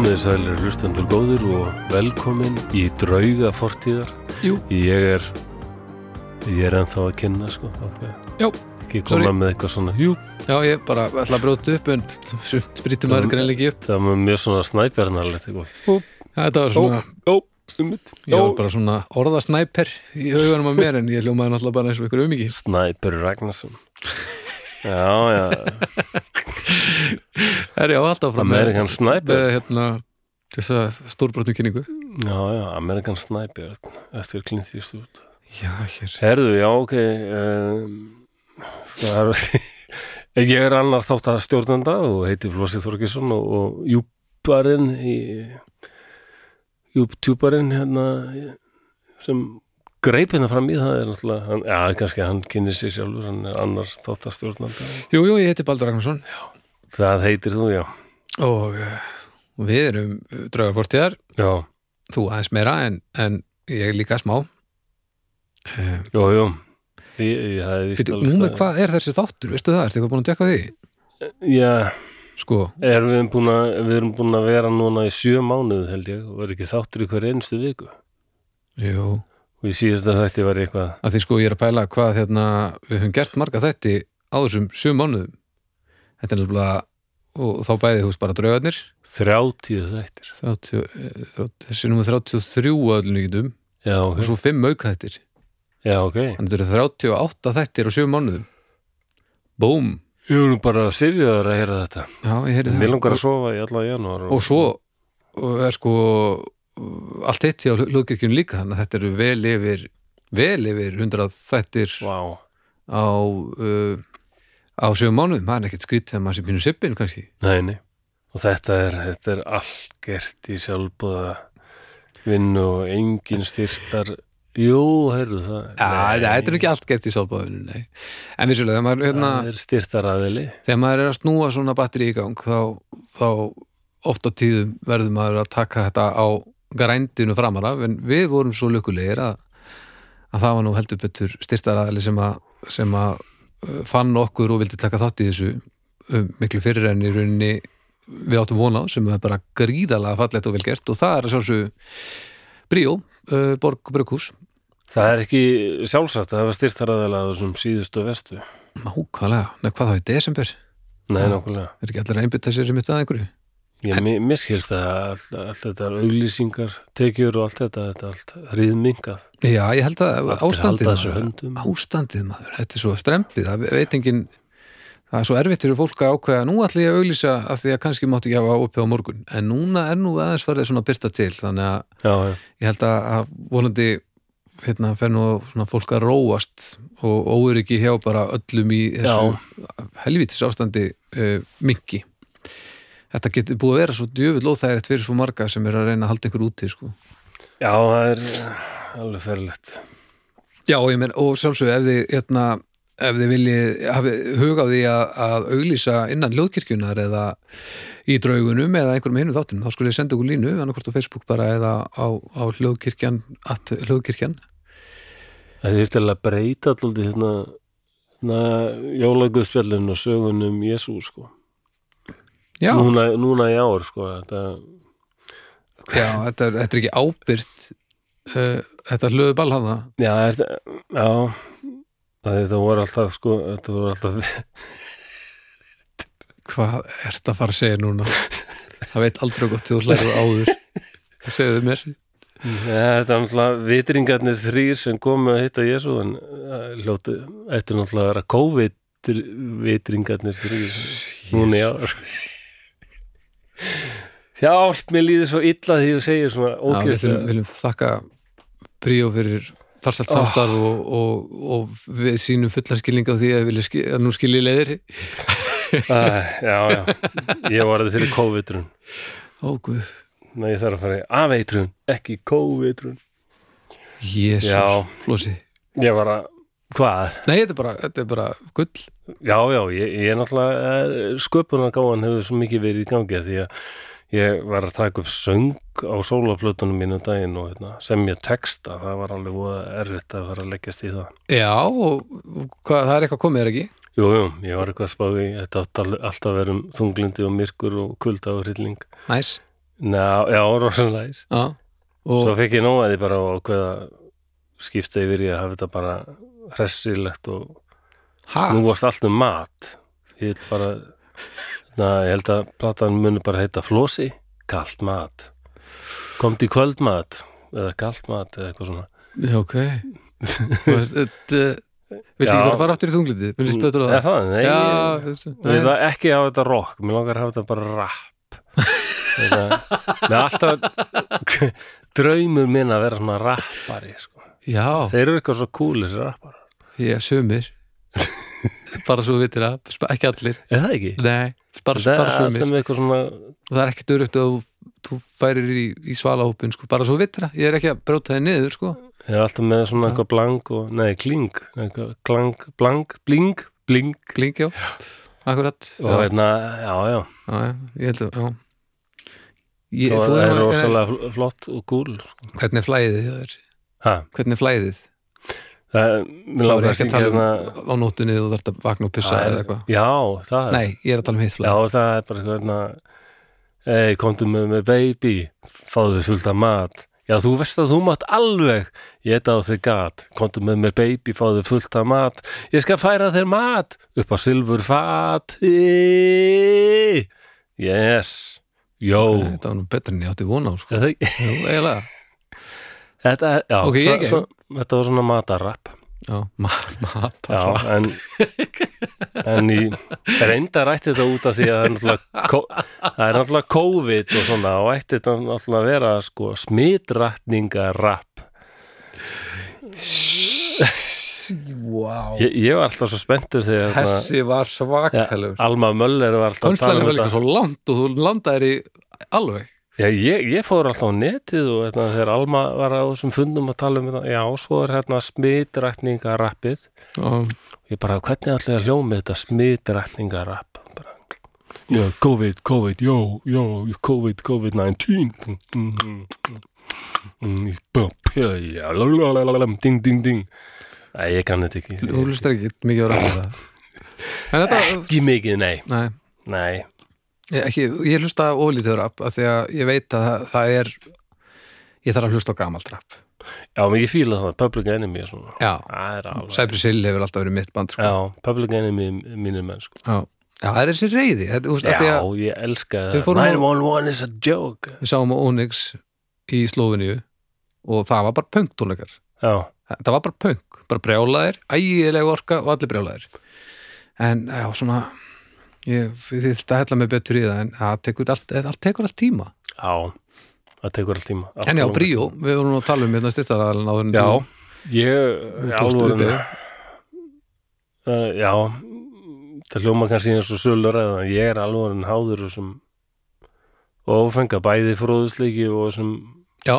Komið þið sælir hlustendur góður og velkomin í drauga fortíðar. Jú. Ég er, ég er ennþá að kynna, sko. Okay. Já, Ekki sorry. koma með eitthvað svona, jú, Já, ég bara ætla að brjóta upp en sumt brýtum maður greinlega ekki upp það var mjög svona snæpjarnarlegt eitthvað. Þetta var svona, Ó, ummitt. ég var bara svona orðasnæper í hugunum á mér en ég hljómaði náttúrulega bara eins og ykkur umíki Snæpur Ragnarsson. Já, já, Er ég á alltaf fram American Sniper. hérna þessa stórbrotnu kynningu já, já, Amerikan Snæpjar eftir Clint Eastwood. Já, hér Herðu, já, ok um, það er ég er annar þátt að stjórnanda og heiti Flósi Þorgesson og, og júparinn í júptjúparinn hérna sem greip hérna fram í það er náttúrulega, hann, já, kannski hann kynni sér sjálfur, hann er annar þátt að stjórnanda Jú, jú, ég heiti Baldur Ragnarsson. Það heitir þú, já. Og uh, við erum draugafortíðar. Já, þú aðeins meira en, en ég líka smá. Uh, jú, jú. Ég, ég hefði vist Nú með hvað er þessi þáttur, veistu það, ertu eitthvað búin að tekka því? já, Sko, er við, búin að, við erum búin að vera núna í sjö mánuð held ég og er ekki þáttur í hver einstu viku. Jú og í síðasta þætti var eitthvað að því sko ég er að pæla hvað hérna, við höfum gert marga þætti á þessum sjö mánuðum. Þetta er nefnilega og þá bæði hús bara draugarnir. 30 þættir. 30, eh, 30, þessi nummer 33 á öllum nýgindum já, og ok, svo 5 aukþættir. Já, ok. Þannig þetta eru 38 þættir á sjö mánuðum. Búm, ég er bara að sifjaður að heyra þetta. Já ég heyrði mér langar að sofa í alla janúar og svo og er sko allt eitt hjá hlugkirkjun líka þannig að þetta eru vel yfir vel yfir 100 þættir Vá, á uh, á sjö mánuðum, það er ekkert skrýtt þegar maður sé pínu sippin kannski. Nei, nei. Og þetta er, þetta er allt gert í sjálfbúða vinnu og engin styrtar. Jú, heyrðu það Já, þetta er ekki allt gert í sjálfbáðinu, nei. En vissulega, þegar maður, hérna, þegar maður er að snúa svona batteri í gang, þá, þá oft á tíðum verður maður að taka þetta á grændinu framara, en við vorum svo lukkulegir að, að það var nú heldur betur styrtaraðali sem sem að uh, fann okkur og vildi taka þátt í þessu um, miklu fyrir enn í rauninni við áttum vona á, sem er bara gríðalega fallegt og vel gert. Og það er sjálfsög Bríó, uh, Borg Brukhús það er ekki sjálfsagt að hafa styrtar aðila á þessum síðustu vestu Nákvæmlega, Nei, hvað þá í desember? nei, nákvæmlega. Er ekki allir einbytta sér sem mitt að einhverju? Ég mi- miskilst að allt, þetta auglýsingar, tekjur og allt þetta, þetta allt hríðmingað. Já, ég held að ástandið maður, ástandið maður, þetta er svo strempið, það veit engin það er svo erfitt fyrir fólk að ákveða. Nú ætla ég að auglýsa að því að kannski máttu ekki hafa opið á morgun, en núna er nú aðeins farið svona byrta til, þannig að Já, já, ég held að, að vonandi hérna fer nú svona fólk að róast og óöryggi hjá bara öllum í þessu helvítis ástandi uh, minki Þetta getur búið að vera svo djöfull óþægilegt fyrir svo marga sem er að reyna að halda einhver úti sko. já, það er alveg ferlegt. Já, og ég menn, og sjálfsög ef þið, hérna, ef þið viljið hafi hugað því að, að auglýsa innan hljóðkirkjunar eða í draugunum eða einhverjum hinum þáttum, þá skulle ég senda ykkur línu annarkvort á Facebook bara eða á, á hljóðkirkjan, at hljóðkirkjan Það er til að breyta alltaf hérna, hérna jólaguðspjallin og sögunum Jésu, sko. Já, Núna, núna í ár, sko. Þetta, já þetta, er, þetta er ekki ábyrt uh, þetta hlöðu ball hana já, er, já, þetta voru alltaf, sko, þetta voru alltaf, Hvað ert að fara að segja núna? Það veit aldrei gott þú hlæður áður Þú segðu mér ja, þetta er náttúrulega vitringarnir þrýr sem komu að hitta Jésu, en uh, hljóti, ættu náttúrulega að vera COVID vitringarnir þrýr. Núna í ár. Hjálp, mér líður svo illa því þú segir svona Já, við viljum, þakka Bríó fyrir farsalt Oh. samstarf og, og, og við sínum fullan skilning á því að, skil, að nú skilji leiðir. Já, já, ég var að fyrir COVID-trun Ó, guð, Nei, ég þarf að fara í afeitrun, ekki COVID-trun jésús. Flósi Ég var að, hvað? Nei, þetta er bara, þetta er bara gull Já, já, ég, ég er náttúrulega sköpunargáðan hefur svo mikið verið í gangi því að ég var að taka upp söng á sólaplötunum mínu um daginn og hérna, sem ég texta, það var alveg voða erfitt að fara að leggjast í það. Já, og, hvað, það er eitthvað komið, er ekki? Jú, jú, ég var eitthvað að spá í þetta alltaf að vera um þunglindi og myrkur og kulda og hrylling. Næs. Ná, já, rosalega næs. Já, og Svo fekk ég því bara að ákveða skipta yfir í að hafa þetta bara hressilegt og snúast allt um mat. Ég vil bara na, ég held að platan muni bara heita Flósi, kalt mat. Komdu í kvöldmat eða kalt mat eða eitthvað svona. Já, ok. Já. ekki bara fara aftur í þungliti? Vil ég spötur á það? það, nei, Já, ég, Ég vil það ekki hafa þetta rock, mér langar að hafa þetta bara rap. Með alltaf draumur minn að vera svona rappari sko. já, þeir eru eitthvað svo cool þessi rappar ég sumir bara svo vitir það, sp- ekki allir. Er það ekki? nei, bara, það bara er með eitthvað svona það er ekki dörugt að þú, færir í, í svalahópin sko, bara svo vitir það, ég er ekki að bróta þið niður sko, ég er alltaf með svona eitthvað blank og, nei, kling. Eitthvað klang, blank, bling bling kling, já. Akkurat, og hérna, já, já. Já, já, ég held að já. Ég, það er rosalega fl- flott og cool hvernig er flæðið hjá þér? ha, hvernig er flæðið? Það, mér langar ekki að tala um hérna á nóttunni þú þarft að vakna og pissa það eða eitthvað. já, það er nei, ég er að tala um hitt Já, það er bara eitthvað hérna Ei, komdu með með baby Fáðu fullt af mat. Já, þú veist að þú mátt alveg Ég heit á þig gat. Komdu með með baby, fáðu fullt af mat. Ég skal færa þér mat Upp á silfur fat Yes. Jó. Þetta var nú betur en ég átti vona á sko. Það Þetta, já, Ok, ég ekki. Þetta var svona matarrapp já, ma matar Já, en en í reynda rætti þetta út af því að það er náttúrulega er COVID og svona og ætti þetta náttúrulega að vera sko smitrætningarapp wow. ég, ég var alltaf svo spenntur þegar þessi var ja, svakalegur. Alma Möller var alltaf tala var líka svo langt og þú landaðir í alveg Já, ég, ég fór alltaf á netið og hérna, þegar Alma var á þessum fundum að tala um þetta, já, svo er hérna smitrætningarappið og ég bara, hvernig ætlaði að hljóma þetta smitrætningarapp bara, já, COVID, COVID, jó, jó COVID, COVID-19 já, lalalala, ding, ding, ding. Æ, ég kann þetta ekki þú hlustar ekki mikið á ræða það ekki mikið, nei, nei. Nei ég, ekki, ég hlusta ólítið rap af því að ég veit að það, það er ég þarf að hlusta á gamalt rap. Já, men ég fíla það, Public Enemy já, Cypress Hill hefur alltaf verið mitt band sko. já, Public Enemy mínir menn, sko. Já. já, það er þessi reyði þetta, því já, ég elska það. fóru á- 911 is a joke. Við sáum á Onyx í Slóviníu og það var bara punktónleikar já, það var bara punk, bara brjálaðir ægileg orka og allir brjálaðir. En já, svona ég þið þetta hella mig betur í það en það tekur allt, allt tekur allt tíma. Já það tekur all tíma. Allt en já, Bríó, við vorum að tala um hérna styrtaraðalinn áður en Já, þú ég upp uh, Já það hljóma kannski eins og sölur eða ég er alveg háður þessum og fenga bæði fróðusleiki og þessum já,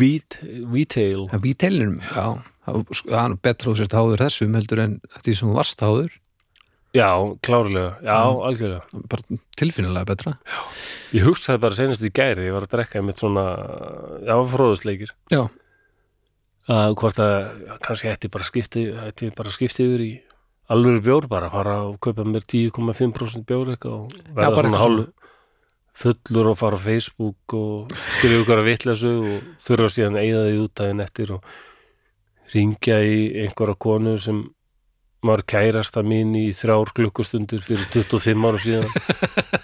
vít, vítail. Teilinum já, það er betra þú sért háður þessum heldur en því sem varst háður Já, klárlega, já, algjörlega. Bara tilfinnilega betra. Ég hugsaði bara senast í gæri, ég var að drekka mitt svona, já, fróðusleikir. Já, að hvort að kannski ætti bara skipti ætti bara skipti yfir í alveg bjór bara, fara og kaupa mér 10,5% bjór eitthvað og verða bara svona hálf fullur og fara á Facebook og skrifa ykkur að vitleysu og þurfa síðan að eyða því út daginn eftir og ringja í einhverja konu sem var kærasta mín í þrjár klukkustundir fyrir 25 ára síðan.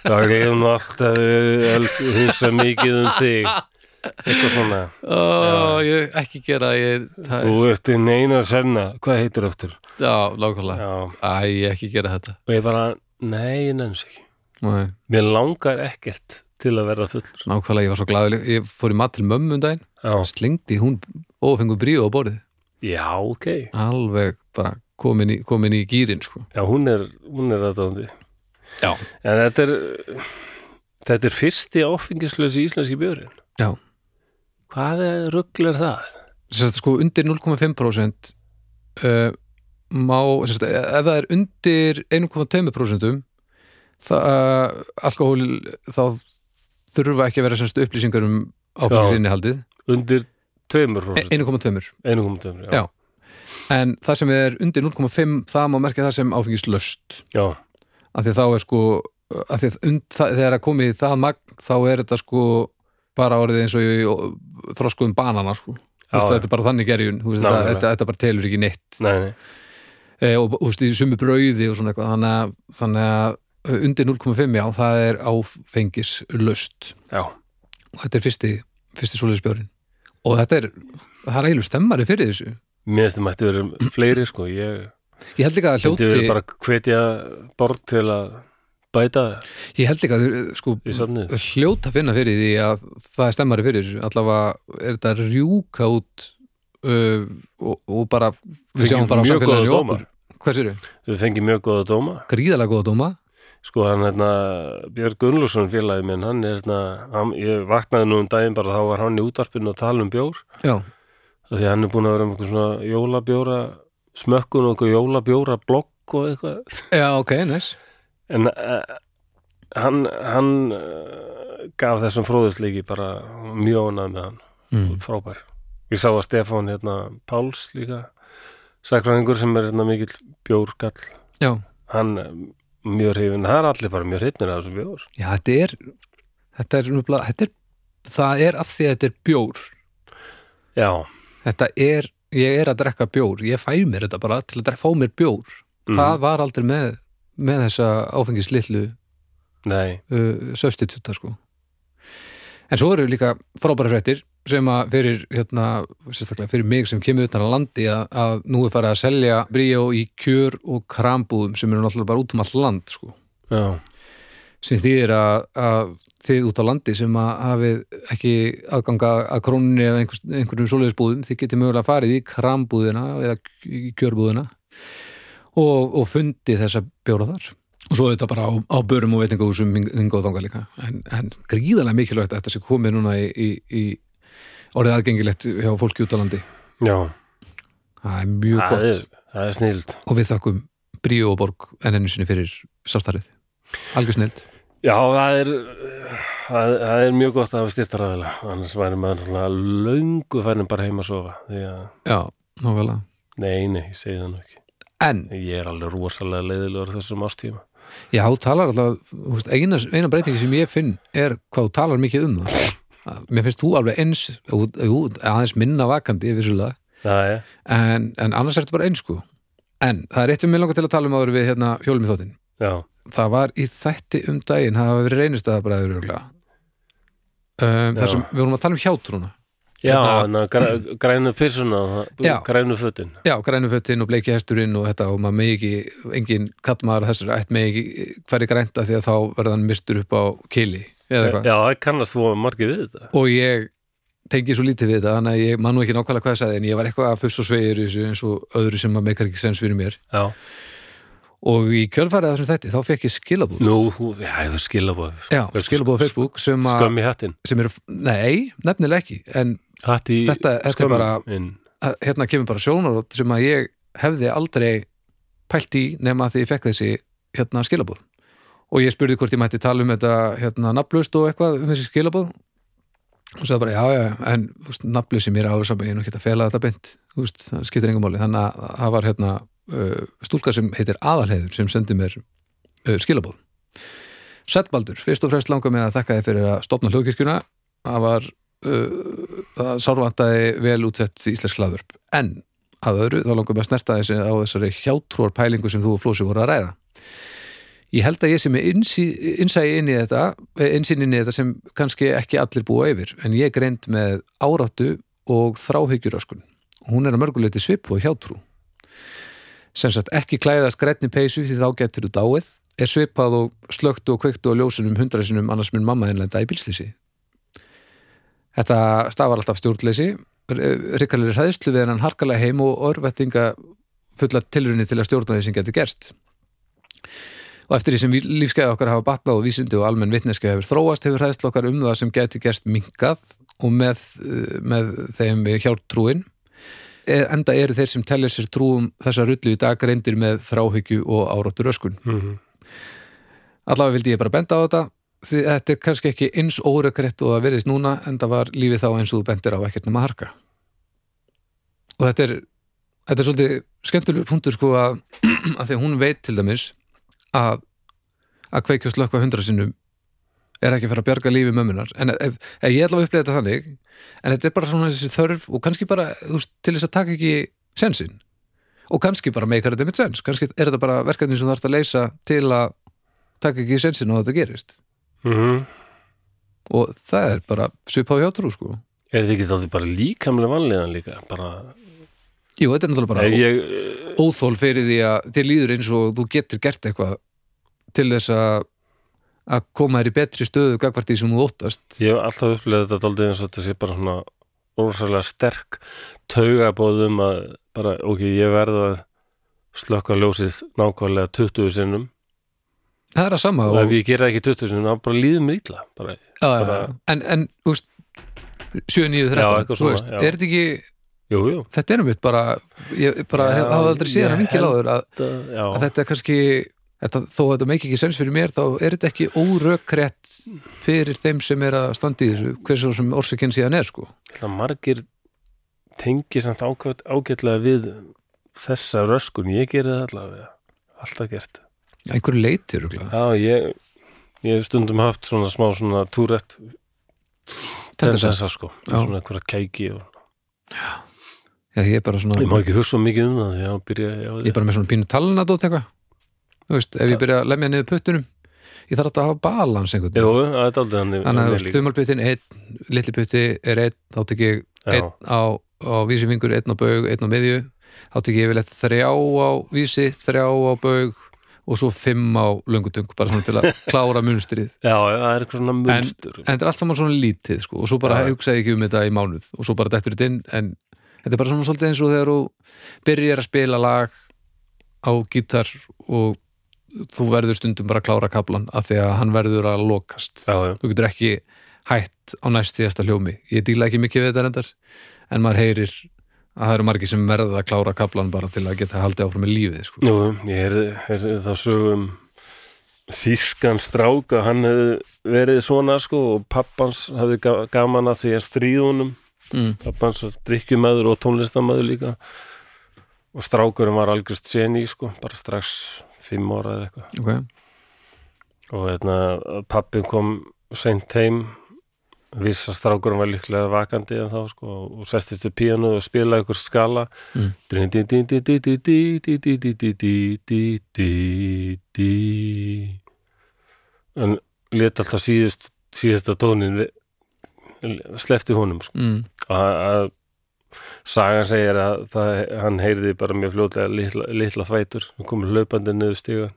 Það er nú alltaf að hugsa mikið um þig. Eitthvað svona. Ó, ég ekki gera ég, Þú ert inn eina senna, hvað heitir aftur? já, lágkvæmlega Já, æ, ég ekki gera þetta. Og ég bara, nei, ég nefns ekki. Nei. Mér langar ekkert til að verða fullur. nákvæmlega, ég var svo glaður. Ég fór í mat til mömmu um daginn. Já, slengdi hún og fengur bríu á borðið. Já, ok. alveg bara komin í, komin í gýrin sko. Já, hún er, hún er aðdáðandi. Já. En þetta er, þetta er fyrsti áfengislösi íslenski björinn. Já. Hvað er ruggl er það? Sérst, sko, undir 0,5% uh, má sérst, ef það er undir 1,2% það, uh, alkohól þá þurfa ekki að vera sérst, upplýsingar um áfenginsinnihaldið Undir tveimur E- prósent. 1,2 Einu komum tveimur, Já. En það sem er undir 0,5 það má merkja það sem áfengislöst Já, af því þá er sko að því und, það, þegar að komið í það magn þá er þetta sko bara orðið eins og í þroskuðum banana sko. Já, þetta er bara þannig gerjun. Þetta, bara telur ekki neitt. Nei, nei, e, og þú veist, í sumu brauði og svona eitthvað þannig að, þannig að undir 0,5 já, það er áfengis löst já, og þetta er fyrsti, fyrsti svoleiðisbjörn og þetta er, það er eiginlega stemmari fyrir þessu mér finnst það mætti verið fleiri sko, ég ég held líka að Þetta hljóti er bara hvetja borg til að bæta ég held líka að sko, hljóta að finna fyrir því að það er stemmari fyrir allavega er þetta rjúka út uh, og, og bara við sjáum bara mjög góða dóma. hvað sér Við fengið mjög góða dóma. gríðalega góða dóma Sko hann hérna, Björn Gunnlússon félagi minn, hann er hérna, ég vaknaði nú um daginn bara þá var hann í útarpinu að tala um bjór. já, Því að hann er búin að vera með eitthvað svona jólabjóra, smökkun og eitthvað jólabjóra blokk og eitthvað. já ok, næs En uh, hann, hann uh, gaf þessum fróðusleiki bara mjög ánægð með hann. mm. frábær. Ég sá að Stefán hérna Páls líka sakræðingur sem er hérna mikill bjórgall. Já, hann er mjög hrifin, það er allir bara mjög hrifnir af þessum bjór. Já, þetta er þetta er, þetta er það er af því að þetta er bjór. Já, þetta er, ég er að drekka bjór ég fæ mér þetta bara til að fá mér bjór. Mm, það var aldrei með með þessa áfengislitlu nei, uh, substituta sko. En svo eru líka frábæra fréttir sem að fyrir hérna, sérstaklega fyrir mig sem kemur utan að landi að, að nú er farið að selja bríó í kjör og krambúðum sem eru náttúrulega bara út um all land sko. Já, sem þýðir að, að þið út á landi sem að hafið ekki aðganga að krónunni eða einhvers, einhverjum svoleiðisbúðum, þið getið mögulega farið í krambúðina eða kjörbúðina og, og fundið þessa bjóra þar. Og svo þetta bara á, á börum og veitingahúsum hingað og þangað líka. En, en gríðarlega mikilvægt að þetta sé komið núna í, í, í orðið aðgengilegt hjá fólki út á landi. Já. Það er mjög það gott. er, það er snild. Og við þakkum Bríó og Borg enn ennu sinni fyrir samstarfið. Algjör snild já, það er það, það er mjög gott að hafa styrta ræðilega annars væri maður náttúrulega löngu færin bara heima að sofa að, já, návælega nei, nei, ég segi það nú ekki. En? Ég er alveg rosalega leiðilegur þessum ástíma Já, þú talar alltaf, eina, eina breytingi sem ég finn er hvað þú talar mikið um það. Að Mér finnst þú alveg eins, aðeins minna vakandi, vissulega, já, já, en, en annars ertu bara eins, sko. En það er eitt sem mér langar til að tala um áður við hérna hjólum í þóttin. Já, Það var í þætti um daginn, það hafa verið reynist að bara öruglega. Um, þar Já. sem við vorum að tala um hjátrúna. já, Hérna- hérna, græ, grænu pyrsuna Já. grænu fötin Já, grænu fötin og bleiki hesturinn og þetta og maður megi ekki, engin kallmaður þessar ætt megi ekki hverju grænta því að þá verða hann mistur upp á kili eitthvað. já, það kannast þú margir við þetta og ég tengi svo lítið við þetta þannig að ég man nú ekki nákvæmlega hvað ég sagði en ég var eitthvað að fuss og sveigir eins og öðru sem að meikar ekki sens fyrir mér já, og í kjölfarið af þessum þætti þá fekk ég skilabúð nú, já, það er skilabóð já, skilabúð á Facebook sem, að, skömmi hattin sem eru, nei, nefnilega ekki en hatt í Þetta- þetta er bara- að, hérna kemur bara sjónarótt sem að ég hefði aldrei pælt í nema því ég fekk þessi hérna skilabúð og ég spurði hvort ég mætti tala um þetta hérna nafnlaust og eitthvað um þessi skilabúð og sagði bara já já en nafnlaust sem ég er alveg saman ég er nú ekki að fela þetta beint. Þú veist, það skiptir engum máli. Þannig að það var hérna stúlka sem heitir Aðalheiður sem sendi mér uh, skilabúð Settbaldur, fyrst og fremst langar mig að þakka þið fyrir að stopna hljóðkirkjuna. Það var uh, það sárvantaði vel útsett íslensk hlaðvörp. En að öðru þá langar mig að snerta þessi á þessari hjátrúar pælingu sem þú og Flósi voru að ræða. Ég held að ég sem er innsæði inn í þetta innsýn inn í þetta sem kannski ekki allir búa yfir. En ég er greind með áráttu og þráhyggjuröskun hún er að mörguleiti svip og hjátrú sem sagt ekki klæðast grænni peysu því þá getur þú dáið er svipað og slögtu og kveiktu á ljósunum hundrasinum annars minn mamma einlenda í bílslýsi Þetta stafar alltaf stjórnleysi. Rikkalir hræðslu við hennan harkalega heim og örvettinga fulla tilrunni til að stjórna því sem getur gerst. Og eftir því sem lífsgæði okkar hafa batnað og vísindi og almenn vitneska hefur þróast hefur hræðslu okkar um það sem getur gerst minkað og með, með þeim hjálptrúin enda eru þeir sem telja sér trúum þessa rullu í dag reyndir með þráhyggju og áráttur öskun. Mhm. allavega vildi ég bara benda á þetta. Því þetta er kannski ekki eins órekrett og það verðist núna en það var lífið þá eins og þú bendir á ekkert nema harka. Og þetta er þetta er svolítið skemmtulegur punktur sko að, að því hún veit til dæmis að að kveikja og slökka hundra sinnum er ekki að fara að bjarga lífi mömmunar en ef, ef ég ætla að upplega þetta þannig en þetta er bara svona þessi þörf og kannski bara veist, til þess að taka ekki sensin og kannski bara meikar þetta mitt sens. Kannski er þetta bara verkefni sem þú þarfst að leysa til að taka ekki sensin og þetta gerist. Mm og það er bara svipað hjátrú sko. Er þetta ekki þátti bara líkamlega vanlegan líka? Bara, Jú, þetta er náttúrulega bara ég, óþól fyrir því að þér líður eins og þú getur gert eitthvað til þess að að koma þér í betri stöðu gagvart því sem þú óttast. Ég hef alltaf upplegað þetta daldið eins og þetta sé bara svona ósæðlega sterk taugabóðum að bara, ok, ég verð að slökka ljósið nákvæmlega 20 sinnum. Það er að sama og og, ef ég gera ekki 20 sinnum, þá bara líður mér illa bara, bara- en, en þú veist 7, 9, Já, 13 eitthvað þú svona, veist, já. er þetta ekki jú, jú. Þetta er um mitt bara ég bara hafa aldrei hann vinkil held- áður að, að þetta er kannski þetta, þó að þetta meiki ekki sens fyrir mér þá er þetta ekki órökrétt fyrir þeim sem er að standa í þessu hversu sem orsakinn síðan er sko. Það margir tengi samt ágæt, ágætlega við þessa röskun, ég geri það allavega. Alltaf gert. Einhverju leitir já, ég, ég hef stundum haft svona smá svona túrætt tendensa sko, Já. svona einhverja kæki og já, ég er bara svona Ég má ekki hugsa mikið um það, já, byrja já, ég er bara með svona pínu talnadót eitthvað þú veist, ef ég byrja að lemja niður puttunum ég þarf alltaf að hafa balans einhvern veginn. Það aldrei hann þannig að þú veist, þumalputtin, litli putti er einn, þá tek ég einn á, á vísi fingur, einn á baug, einn á miðju. Þá tek ég yfirleitt þrjá á vísi, þrjá á baug og svo fimm á löngutung bara svona til að klára munstrið. Já, það er eitthvað svona munstur. en þetta er allt saman svona lítið sko, og svo bara Já. hugsa ég ekki um þetta í mánuð og svo bara dettur þetta inn en þetta er bara svona svolítið eins og þegar þú byrjar að spila lag á gítar og þú verður stundum bara að klára kaplan af því að hann verður að lokast. Já, já, þú getur ekki hætt á næst síðasta hljómi. Ég díla ekki mikið við þetta reyndar en maður heyrir að það eru margir sem verða að klára kaplan bara til að geta haldið áfram með lífið sko. Jú, ég heyrði, heyrði þá sögum Þískan stráka, hann hefði verið svona sko og pappans hefði ga- gaman að því að stríðunum mm. pappans drikkjumæður og tónlistamæður líka. Og strákurum var algjörst seni sko, bara strax fimm ára eða eitthvað. Okay. og hérna, pappi kom seint heim. Viss að strákurum var líklega vakandi en þá sko og sestist við píanu og spilaði ykkur skala. En lét alltaf síðust síðasta tónin slefti honum sko. Mm. að sagan segir að það, hann heyrði bara mjög fljótlega litla, litla fætur hann kom hlaupandi niður stiga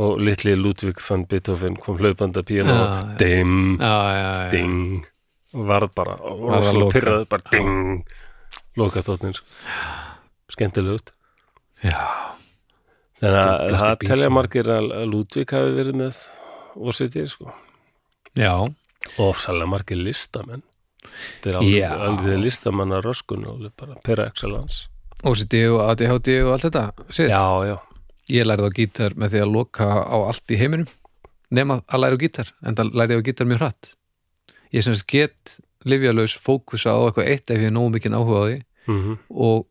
og litli Ludvig fann Beethoven kom hlaupandi að píana og já, já, já. ding. Og varð bara að rosalega loka. pyrrað bara ding. Loka tótnin skemmtilegt já. þannig að það telja margir að Ludvig hafi verið með OCD sko. Já. og ofsalega margir listamenn þetta er alveg, Já. listamanna röskun og bara per excellence OCD og ADHD og allt þetta Sitt. já, já, ég lærið á gítar með því að loka á allt í heiminum nema að læra á gítar en það lærið á gítar mjög hratt ég sem sagt get livjalaus fókusa á eitthvað eitt ef ég er nógu mikið áhuga á því mm og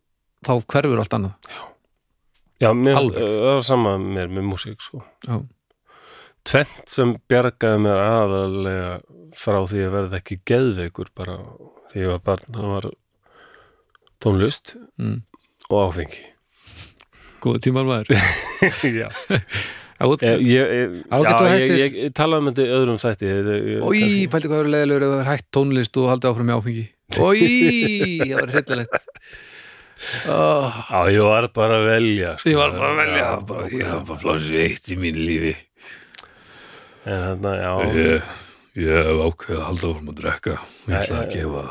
þá hverfur allt annað Já, mér, Alveg. það var sama með músík sko. já, Tvent sem bjargaði mér aðalega frá því að verða ekki geðveikur bara því var barn, það var tónlist mm. og áfengi. góð tímar maður já. Já, Ég, talaði um þetta í öðrum þætti. kannski- pældi hvað eru leiðilegur ef það er hætt tónlist og haldið áfram í áfengi Ói, það var hryllilegt oh, Já, ég var bara að velja. Sko. Ég var bara að velja bara, Ég hafa bara flósið eitt í mínu lífi En þarna, já. Ég, ég hef ákveðið að halda áfram að drekka Ég ætla að gefa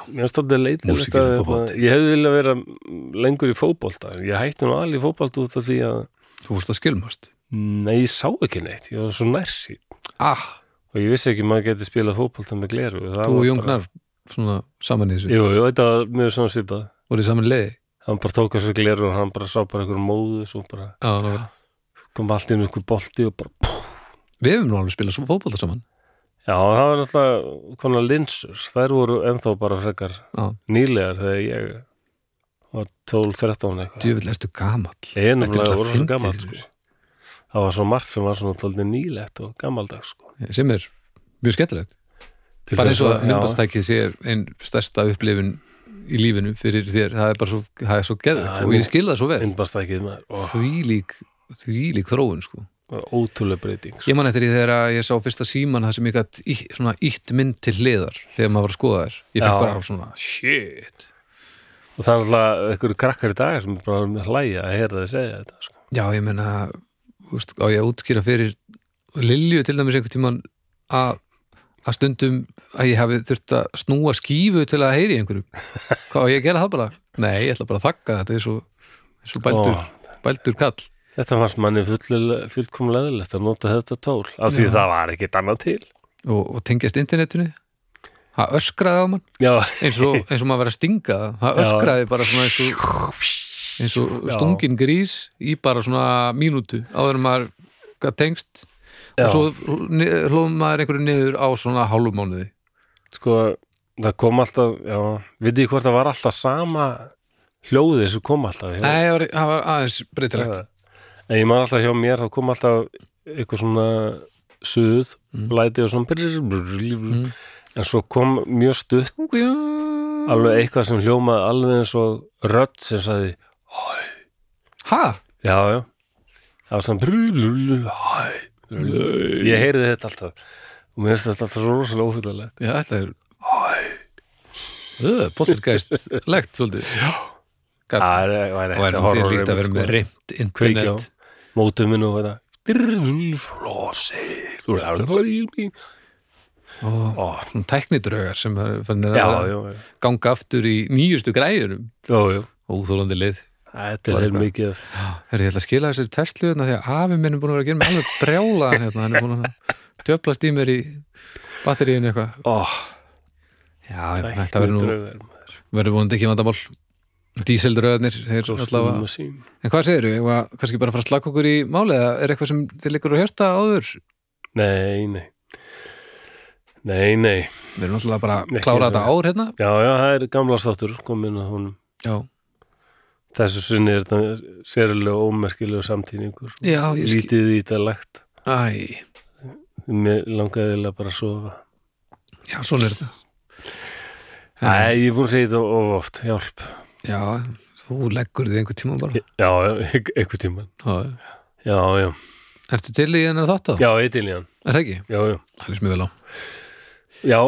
Músíkin upp á bát. Ég hefði viljað vera lengur í fótbolta. en Ég hætti nú alveg í fótbolta út af því að Þú fórst að skilmast Nei, ég sá ekki neitt, ég var svo nærsýn Ah, og ég vissi ekki að maður geti spilað fótbolta með gleru þú og Jón bara- saman í þessu Jú, jú, þetta var mjög svona svipað voruð saman í leiði Hann bara tók þessu gleru og hann bara sá bara einhver móðu kom allt inn einhver bolti og bara Við hefum nú alveg spilað svo fótbolta saman Já, það var alltaf konar linsur þær voru ennþá bara frekar Já. nýlegar þegar ég var 12-13 eitthvað Djöfull ertu gamall Ég er það voru svo gaman sko. sko. það var svo margt sem var svona tóldi nýlegt og gammaldags sko. sem er mjög skemmtilegt Til bara eins og myndbastækið sé einn stærsta upplifun í lífinu fyrir þér, það er bara svo, svo geðvægt Já, og ég skil það svo vel maður og þvílík, þvílík þróun sko. Ótrúlega breyting sko. ég man eftir því þegar að ég sá fyrsta síman það sem ég gætt í, svona ítt mynd til hliðar þegar maður var að skoða þér ég fekk bara svona shit og það er alltaf einhverju krakkar í dag sem er bara með hlæja að heyra þið segja þetta sko. já ég menna á ég að útskýra fyrir Lilju til dæmis einhvern tímann að að stundum að ég hafi þurft að snúa skífu til að heyri einhverjum hvað á ég að gera það bara? Nei, ég ætla bara að þakka þetta er svo, er svo bældur, bældur kall þetta fannst manni fullkomlega leðilegt að nota þetta tól af því það var ekkert annað til. Og, og tengjast internetinu? Það öskraði á mann? Eins og, eins og maður verið að stinga það. Það öskraði bara svona eins og, eins og stungin grís í bara svona mínútu áður en maður tengst. Já. og svo hlóðum maður einhverju niður á svona hálfumánuði sko, það kom alltaf já, vitið hvort það var alltaf sama hljóðið sem kom alltaf Nei, það var, aðeins breytilegt. En ég man alltaf hjá mér þá kom alltaf eitthvað svona suð, Mm. læti og svona brr, brr, Mm. en svo kom mjög stutt alveg eitthvað sem hljómaði alveg eins og rödd sem sagði Ha? já, já. Það var svona brr, hæ, ég heyrði þetta alltaf. Og mér finnst þetta alltaf svo rosalega óhugalegt Já, þetta er Poltergeist legt svolítið. Gat, það væri hægt að vera sko. með kveikja á. internet mótuminn og þetta. Flósi og tæknidraugar sem já, að já, já, ganga aftur í nýjustu græjunum. Já, já. óþólandi lið. Þetta er mikið ég ætla að skila þessari Tesla því að afi minn er búin að vera að gera mig alveg brjála hérna, hann er búin að djöflast í mér í batteríinu eitthvað. Ó, Já, þetta verður nú verður vonandi ekki vandamál díseldröðnir þeir allavega að En hvað segirðu, ég var kannski bara að fara að slaka okkur í máli eða er eitthvað sem þið liggur á hérta áður? nei, nei. Nei, nei. Við erum náttúrulega bara að klára þetta ár hérna. Já, já, það er gamla státtur komin að honum. Já, þessu sinni er þetta sérlega ómerkilegu samtíningur. Já, ég skil lítið í þetta lagt Æ, mér langaði eiginlega bara að sofa. Já, svona er þetta. Æ, ég er búin að segja þetta of oft, hjálp Já, þú leggur þið einhver tíma bara. Já, einhver tíma. Já, Já, já, Ertu til í hennar þátt á? já, ég til í hann. Er það ekki? Já, já, Það er mér vel á. Já,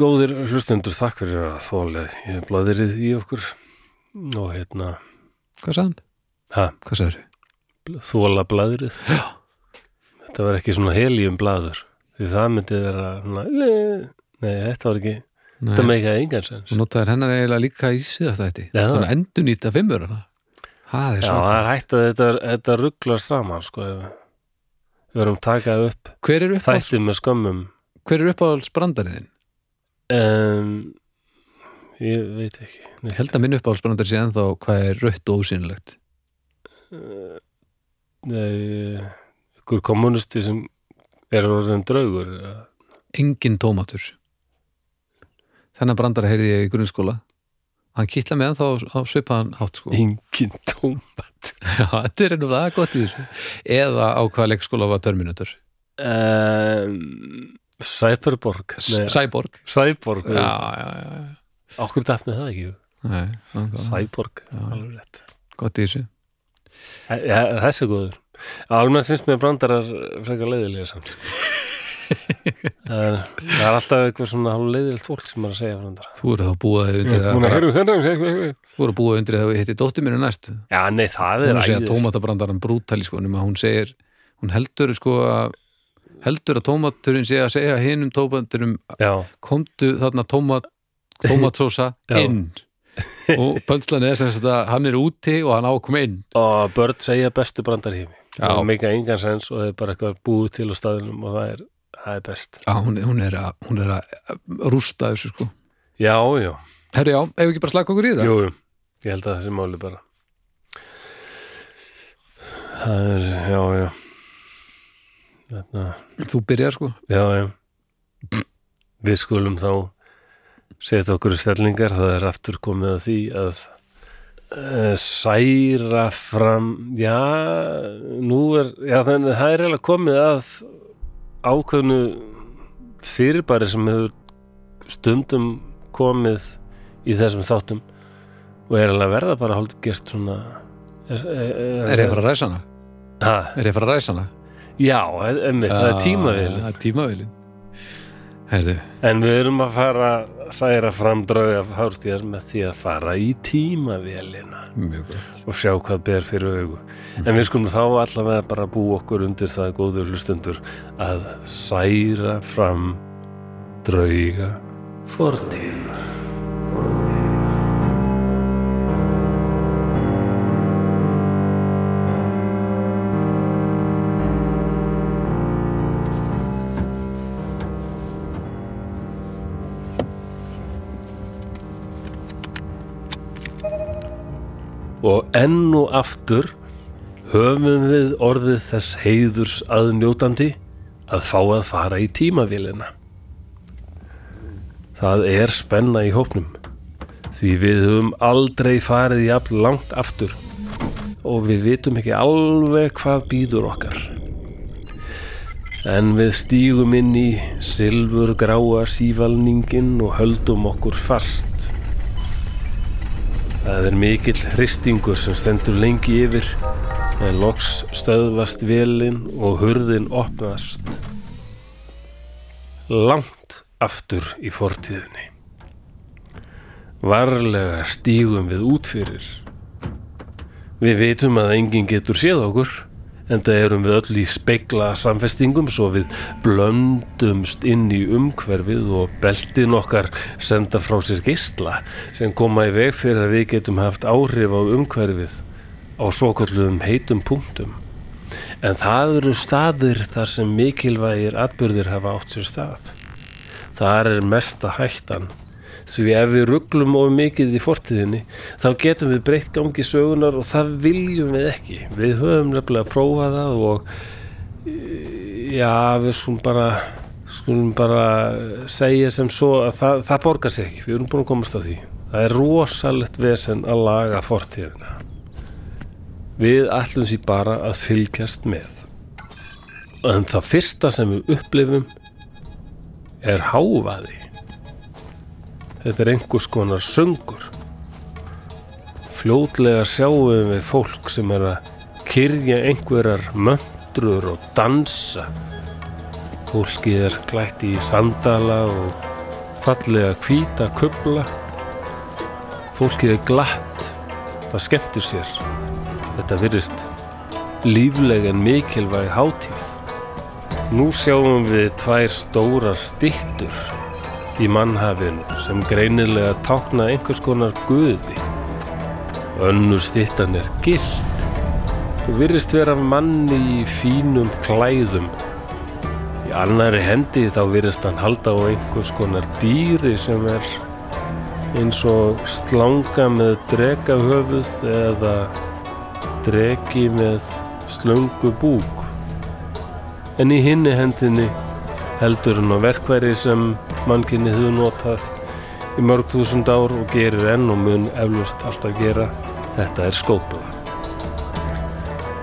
góðir hlustendur, takk fyrir að þólið Ég blaðirið í okkur. Og hérna, Hvað sagði hann? ha, Hvað sagður? þóla blaðirið Já. Þetta var ekki svona helium blaður því það myndi vera svona, nei, þetta var ekki þetta með ekki að engan sens. Þú notaðir hennar eiginlega líka í síðast þetta Já. Svona endur nýta fimmur Það er svona það er hægt að þetta, þetta rugglar saman sko, við verum takað upp Hver er uppáhalds, þætti með skömmum. Hver er uppáhalds brandariðin? en ég veit ekki Ég held að minn uppáhalds brandari sé ennþá hvað er rautt og ósýnilegt. Nei, ykkur kommunisti sem er orðin draugur engin tómatur þennan brandara heyrði ég í grunnskóla. Hann kittla með ennþá á svipaðan hátt sko. Engin tómat Já, þetta er ennum það gott í þessu. Eða á hvaða leikskóla var Terminator? Um, Cyberborg Nei, Cyborg. Cyborg Já, já, já, okkur dætt með það ekki Nei, Cyborg, alveg rétt. Gott í þessu. Ja, þessi er góður. Almennt finnst mér brandarar frekar leiðilega samt það er, alltaf eitthvað svona leiðilegt fólk sem er að segja brandara Þú eru þá búið undir það að um segja- Þú eru búið undir það við hitti dóttir mínu næst. Já, nei, það hún er segja æðið tómatabrandaran brútali sko hún segir, hún heldur sko að heldur að tómaturinn sé að segja hinum tómaturum Já, komdu þarna tómat tómatsósa inn. Og pönslan er sem sagt að hann er úti og hann ákom inn. Og börn segja bestu brandar hími Já. og meika engan sens og það er bara eitthvað búið til á staðinum og það er, það er best. Já, hún, hún, er að, hún er að rústa þessu sko. Já, já, Herri já, ef við ekki bara slaka okkur í það? Jú, ég held að þessi máli bara. Það er, já, já. Þetta, Þú byrjar sko. Já, já. Við skulum þá setja okkur stellingar. Það er aftur komið að því að uh, særa fram já, nú er já, þannig að það er eiginlega komið að ákveðnu fyrirbæri sem hefur stundum komið í þessum þáttum og er eiginlega að verða bara hálfði gert svona er, er, Er ég að fara að ræsa hana? ha, Er ég að fara að ræsa hana? já, emmi, það er tímavill Það er tímavilin Herðu, en við erum að fara að særa fram drauga fárstíðar með því að fara í tímavélina og sjá hvað ber fyrir augu. En við skulum þá allavega bara búa okkur undir það góður hlustundur að særa fram drauga fortíðar og enn og aftur höfum við orðið þess heiðurs aðnjótandi að fá að fara í tímavélina. Það er spenna í hópnum því við höfum aldrei farið jafn langt aftur og við vitum ekki alveg hvað býður okkar. En við stígum inn í silfur gráa sívalningin og höldum okkur fast. Það er mikill hristingur sem stendur lengi yfir en loks stöðvast velin og hurðin opnast. Langt aftur í fortíðinni. Varlega stígum við út fyrir. Við vitum að enginn getur séð okkur en það erum við öll í speikla samfestingum svo við blöndumst inn í umhverfið og beltin okkar senda frá sér geisla sem koma í veg fyrir að við getum haft áhrif á umhverfið á svokalluðum heitum punktum. En það eru staðir þar sem mikilvægir atbyrðir hafa átt sér stað. Þar er mesta hættan því ef við rugglum of mikið í fortíðinni þá getum við breytt gangi sögunar og það viljum við ekki. Við höfum nefnilega að prófa það og já, við skulum bara skulum bara segja sem svo að það, það borgar sig ekki, við erum búin að komast að því. Það er rosalegt vesen að laga fortíðina. Við ætlum sér bara að fylgjast með. En það fyrsta sem við upplifum er hávaði Þetta er einhvers konar söngur. Fljótlega sjáum við fólk sem er að kyrja einhverjar möndrur og dansa. Fólkið er klætt í sandala og fallega hvíta kubla. Fólkið er glatt. Það skemmtir sér. Þetta virðist lífleg en mikilvæg hátíð. Nú sjáum við tvær stórar stittur í mannhafinu sem greinilega tákna einhvers konar guði. Önnur stittan er gilt og virðist vera manni í fínum klæðum. Í annari hendi þá virðist hann halda á einhvers konar dýri sem er eins og slanga með dregahöfuð eða dregi með slöngu búk. En í hinni hendinni heldur hann á verkværi sem mannkinni hefur notað í mörg þúsund ár og gerir enn og mun eflust alltaf gera. Þetta er skópla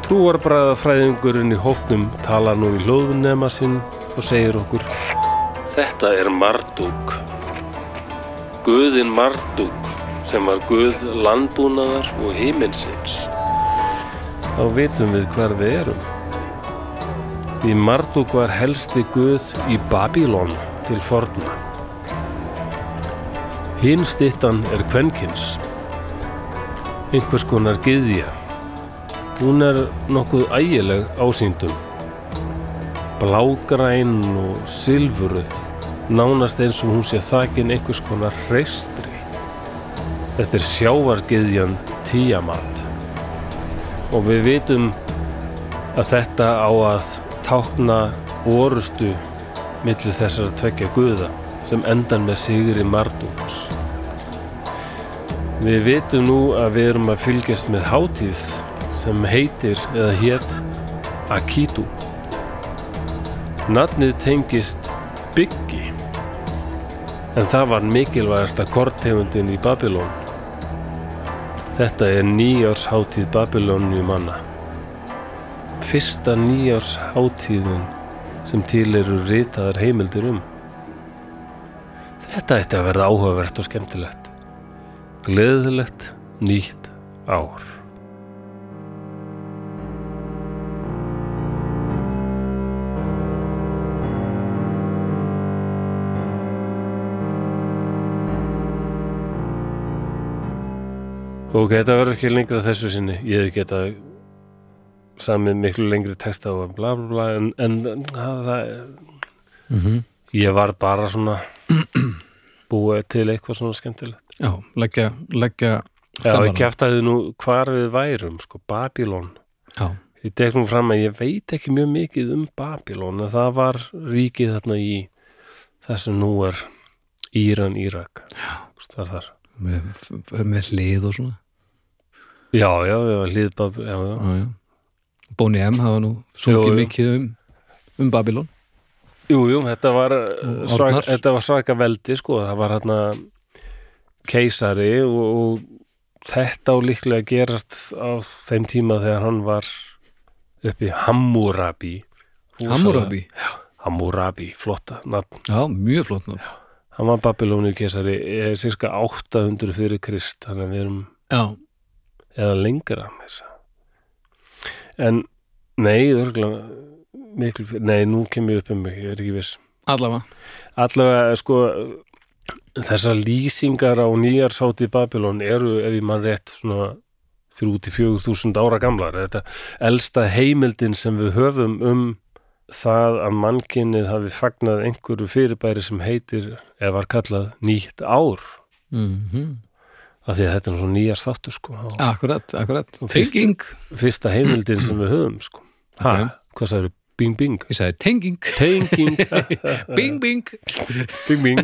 Trúarbræða fræðingurinn í hóknum tala nú í hlóðunema sinn og segir okkur Þetta er Marduk. Guðin Marduk sem var Guð landbúnaðar og himinsins. Þá vitum við hver við erum. Því Marduk var helsti Guð í Babylon til forna. Hinn stittan er kvenkins, einhvers konar gyðja. Hún er nokkuð ægileg ásýndum, blágræn og silfuruð, nánast eins og hún sé þakin einhvers konar hreistri. Þetta er sjávargyðjan Tiamat og við vitum að þetta á að tákna orustu millir þessara tvekja guða sem endan með sigri Mardúks. Við vitum nú að við erum að fylgjast með hátíð sem heitir eða hétt Akitu. Nafnið tengist Byggi en það var mikilvægasta kortegundin í Babylon. Þetta er nýjársháttíð Babilónu manna. Fyrsta nýjársháttíðin sem til eru ritaðar heimildir um. Þetta ætti að verða áhugavert og skemmtilegt. Gleðilegt nýtt ár. Ok, þetta verður ekki lengra þessu sinni. Ég hef getað samið miklu lengri texta og bla bla bla en, en það, það, mm ég var bara svona búið til eitthvað svona skemmtilegt. Já, leggja, leggja Já, ég kæftaði nú hvar við værum, sko, Babylon. Já, Ég tek nú fram að ég veit ekki mjög mikið um Babylon en það var ríkið þarna í þessum nú er Íran, Írak. Er þar. með, með hlið og svona Já, já, já, hlýðbab, já, já. já, já. Bóni M hafa nú sungið mikið um, um Babylon Jú, jú, þetta var, svak, Árnar. þetta var svaka veldi, sko, það var hérna keisari og, og þetta á líklega að gerast á þeim tíma þegar hann var uppi Hammurabi. Rosalega- Hammurabi, Hammurabi, flotta nafn. já, mjög flott nú Hann var Babylóni keisari, er cirka 800 fyrir Krist, þannig að við erum Já, eða lengra með þess En, nei, örgulega, miklu fyrir, nei, nú kem ég upp um mig, ég er ekki viss. allavega. Allavega sko þessar lýsingar á nýjarsáti Babylon eru ef ég mann rétt svona 3-4 þúsund ára gamlar. Þetta elsta heimildin sem við höfum um það að mannkinnið hafi fagnað einhverju fyrirbæri sem heitir eða var kallað nýtt ár. Mm af því að þetta er nú svo nýjar þáttur sko. Akkurat, akkurat. Tenging, fyrsta heimildin sem við höfum sko. Ha, Ok. hvað sagður, bing bing. Ég sagði tenging. Tenging. Bing, bing. Bing bing.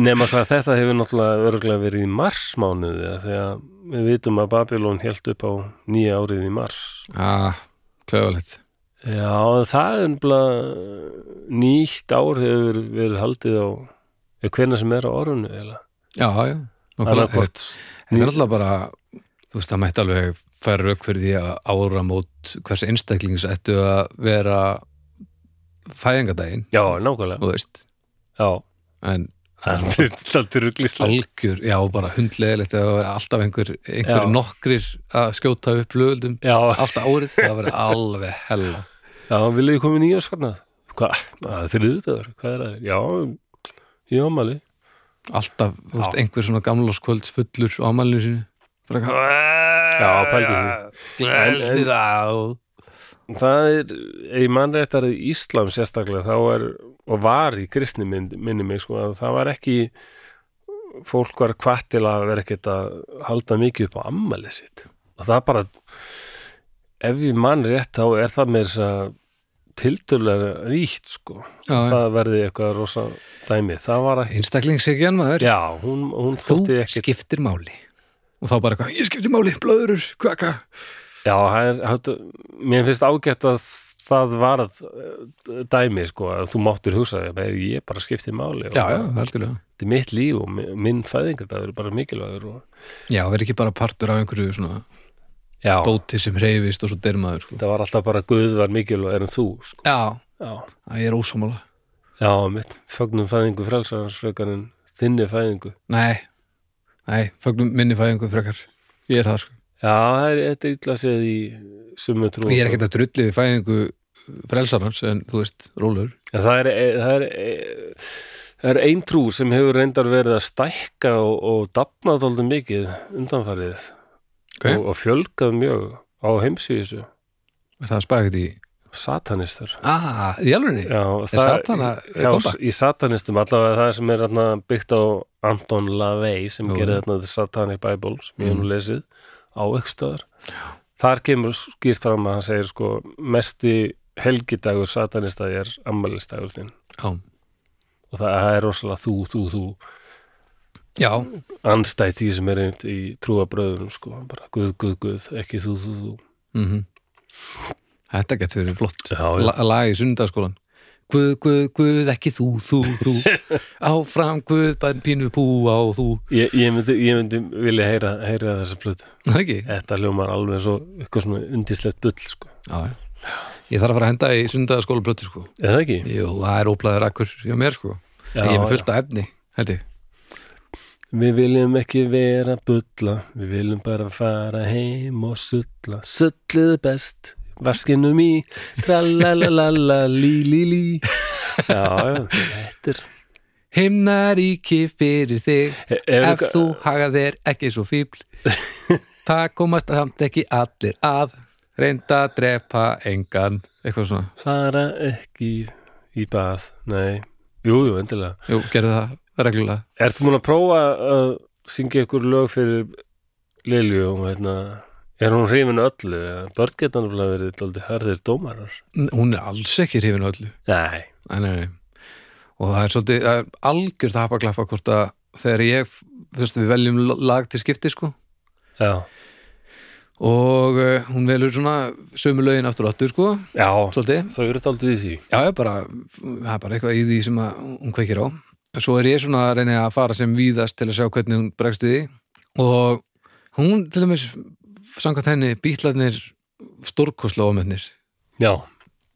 Nema hvað þetta hefur náttúrulega örgulega verið í marsmánuði þegar við vitum að Babylon held upp á nýja árið í mars. Ah, klöfalegt Já, það er bara nýtt ár hefur verið haldið á hvernig sem er á orðinu eiginlega. Já, já. Nákvæmlega. að hvort Þetta er alltaf bara þú veist, það mætti alveg færa rauk fyrir því að áramót hvers einstaklings ættu að vera fæðingadaginn. Já, nákvæmlega. Þú veist, Já, en það er alltaf rugglislega algjör, já, bara hundlegilegt að það vera alltaf einhver, einhver nokkrir að skjóta upp löguldum alltaf árið, það verið alveg hella. Já, viljið komið nýja svarnað? Hvað? Það er þriðudagur, hvað er það? Já, ég ámali alltaf, þú veist, einhver svona gamláskvölds fullur á amalinu sínu. Bara eitthvað Já, pældi því. En- en- það er, ef ég mann réttar í Íslam sérstaklega, þá er og var í kristni minn, minni mig sko, að það var ekki fólk var kvart til að vera ekkert að halda mikið upp á ammælið sitt. Og það bara ef ég mann rétt þá er það með þess að tiltölulega ríkt sko, Já, það verði eitthvað rosa dæmi, það var ekki einstaklingsegjan maður. Já, hún, hún þú ekki skiptir máli. Og þá bara eitthvað, ég skiptir máli, blöðurur, kvaka. Já, það er, það, mér finnst ágætt að það var dæmi, sko, að þú máttir hugsa ég, bara skipti máli já, já, bara, algjörlega. þetta er mitt líf og mi- minn fæðingar, það er bara mikilvægur og, já, verð ekki bara partur af einhverju svona dóti sem hreyfist og svo dermaður sko. það var alltaf bara Guð var mikilvægur en þú, sko. Já, Já, það er ósámála já mitt, fögnum fæðingu frelsarans frekar en þinni fæðingu. Nei, nei, fögnum minni fæðingu frekar. Ég er það sko. Já, það er, þetta er illa séð í sumu trú. Og ég er ekkert að drulli við fæðingu frelsarans en þú veist, rólur En það er, það er, það er ein trú sem hefur reyndar verið að stækka og, og dafnað þóldi mikið undanfarið okay. og, og fjölgað mjög á heimsvísu. Er það spækt í satanistar. ah, í alvegni, Já, er satana já, í satanistum allavega það sem er þarna, byggt á Anton LaVey sem þarna The Satanic Bible sem ég nú Mm. lesið á ykkur stöðar. Þar kemur skýrt fram að hann segir sko mesti helgidagur satanista er já, og það, það er rosalega þú, þú, þú já, anstætt því sem er einmitt í trúabröðunum sko, bara guð, guð, guð, ekki þú, þú, þú mhm þetta getur verið flott Já, já. La lag í sundarskólan Guð, Guð, Guð, ekki þú, þú, þú áfram Guð, bara pínu pú á þú Ég, ég, myndi, ég myndi vilja heyra, heyra þessa plötu Það ekki? Þetta hljómar alveg svo eitthvað svona undislegt bull sko. Já. Ég þarf að fara að henda í sundaðaskóla blötu sko. Það ekki? Jú, það er óblæður akkur hjá mér sko. Já, Ég er með fullt af efni, held ég Við viljum ekki vera bulla Við viljum bara fara heim og sulla. Sullið best Vaskinum í Tralalala Lí lí lí. Já, já, þetta er Himnaríki fyrir þig. Er ef eitthvað- þú haga þér ekki svo fíbl það komast samt ekki allir að. Reynda að drepa engan eitthvað svona, Fara ekki í bað Nei, jú, jú, endilega. Jú, gerðu það reglulega. Ertu múin að prófa að syngja ykkur lög fyrir Lilju og hérna Er hún hrifin öllu? Börn geta náttúrulega verið dálítið harðir dómarar. Hún er alls ekki hrifin öllu. Nei, nei, nei, og það er svolítið það er algjört að hafa klappa hvort að þegar ég, þú veist, við veljum lag til skipti sko. Já, og uh, hún velur svona sömu lögin aftur og aftur sko. Já svolítið, Það eru dálítið í því. Já, já, bara það er bara eitthvað í því sem að hún kveikir á svo er ég svona að reyna að fara sem víðast til að sjá hvernig hún bregst við. Og hún til dæmis samkvæmt henni bítlarnir stórkosla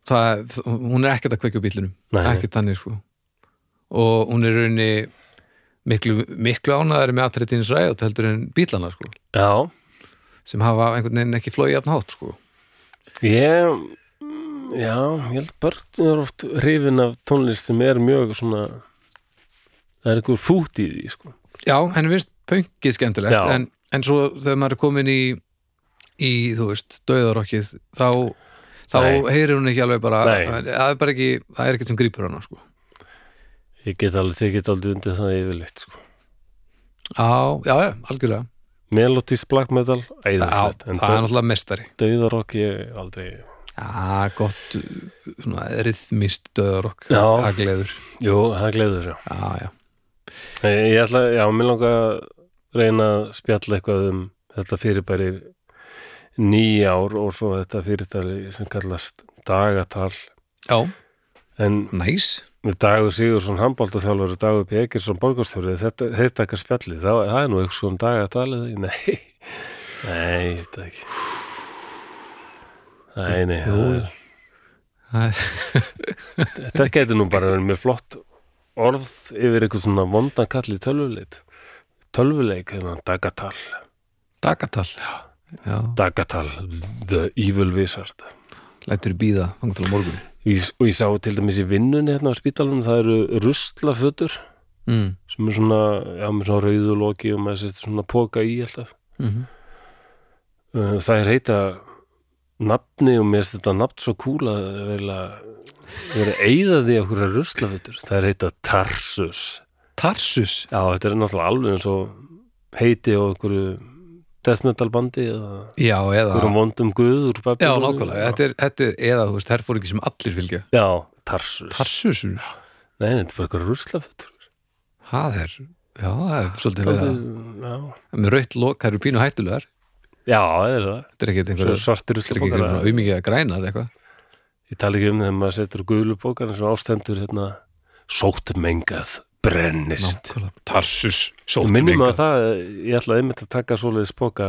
það, hún er ekkert að kveikja á bílunum Nei. ekkert þannig sko. Og hún er raunni miklu, miklu ánæðari með aðtrættins ræðat heldur en bílana sko. Já. Sem hafa einhvern veginn ekki flóið jafn hátt sko. Ég Já, ég held börn er oft hrifin af tónlist sem er mjög svona það er einhver fút í því sko. Já, henni finnst pönkið skemmtilegt en, en svo þegar maður er komin í í, þú veist, döðarokkið þá, þá heyrir hún ekki alveg bara, Nei. það er bara ekki það er ekki sem grípur hana, sko. Ég get alveg, þið get alveg undir það yfirleitt sko. Já, já, já, algjörlega. Melodies black metal, æðislegt það er náttúrulega mestari döðarokk ég aldrei Já, gott, svona rithmist döðarokk, hagleður. Jú, það gleður já. Já, já, Ég, ætla, já, mér langa að reyna að spjalla eitthvað um þetta fyrirbæri nýjár og svo þetta fyrirtæli sem kallast dagatal já, en næs. Dagur Sigursson handbóltaþjálfur og Dagur P. Egersson borgarstjóri þetta, þetta ekki spjalli, það, það er nú eitthvað svona dagatalið, nei. Nei, þetta ekki. Nei, nei það er, þetta getur nú bara verið með flott orð yfir eitthvað svona vondan kall í tölvuleit tölvuleik, hérna, dagatal. Dagatal? Já, dagatal, the evil wizard. Lætur býða þannig til morgun. Ég, og ég sá til dæmis í vinnunni hérna á spítalunum, það eru ruslafötur mm. sem er svona, já, með svona rauðuloki og með svona póka í alltaf Mm Uh, það er heita nafni og mér finnst þetta nafn svo kúl að vera vera að eyða því okkur að ruslafötur það er heita Tarsus. Tarsus? Já, þetta er náttúrulega alveg eins og heiti á einhverju death metal bandi eða Já, eða einhverjum vondum guð úr Já, nákvæmlega, þetta er, þetta er eða, þú veist, herfóringi sem allir fylgja. Já, Tarsus. Tarsus, nei, þetta er bara einhverju ruslafötur það er Já, það er svolítið verið að með raut lok, það eru pínu hættulegar já, það er það Þetta er ekkert Svo einhver, svartir þetta er ekki einhver ruslapokar svona auðmikið að grænar eitthvað Ég tala ekki um þegar maður setur gulu bókar eins og ástendur hérna sótmengað brennist. Nákvæmlega, Tarsus, sóttum minnum að það, ég ætla einmitt að taka svoleiðis bóka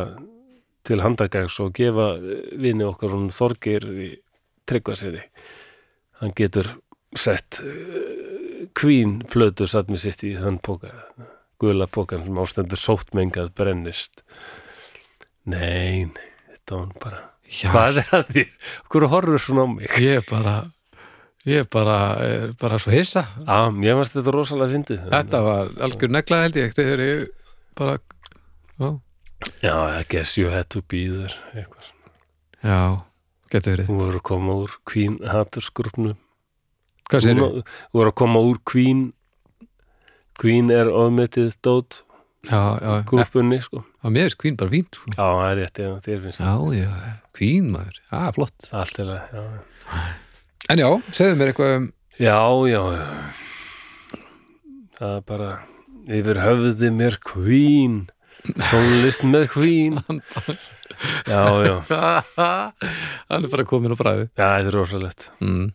til handagags og gefa vini okkar hún Þorgir í tryggvaseri. Hann getur sett kvín plötu satt með sýst í þann bóka, gula bókan sem ástendur sótmengað brennist. Nei, nei, þetta var bara... Já, Hvað er það því? Hvor horfur svona á mig? ég er bara ég er bara, er bara svo hissa. Já, mér varst þetta rosalega fyndið. Þetta var algjör negla held ég þegar ég bara Já, Já, I guess you had to be there eitthvað. já getur verið. Þú voru að koma úr Queen Hattersgrupnu Hvað sér Þú voru að koma úr Queen. Queen er ofmetið dót. Já, já, grúpunni, sko já, mér er Queen bara fínt sko. Já, það er rétt, já, þér finnst Já, já, Queen maður, já, flott. Það allt er það, já. En já, segðu mér eitthvað um Já, já, já. Það er bara yfir höfði mér Queen tónlist með Queen. Já, já. Hann er bara komin á bræði Já, þetta er rosalegt. Mm.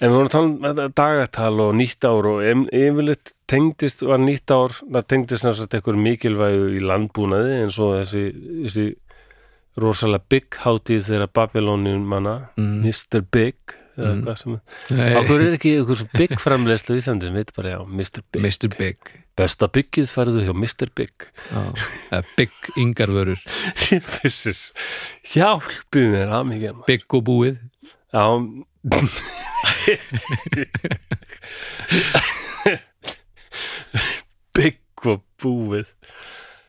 En við vorum að tala um dagatal og nýtt ár og yfirleitt tengdist, var nýtt ár, það tengdist náttúrulega eitthvað mikilvægu í landbúnaði eins og þessi, þessi rosalega big hátíð þeirra Babylonium manna, Mm. Mr. Big eða Mm. hvað sem er. Akkur er ekki eitthvað svo big framleiðslu í Íslandi, við veit bara já, Mr. Big. Mr. Big Besta byggið færðu hjá Mr. Big. Eða Big Ingarvörur Fissis, hjálpi mér að mikið. Big og búið Já Big og búið.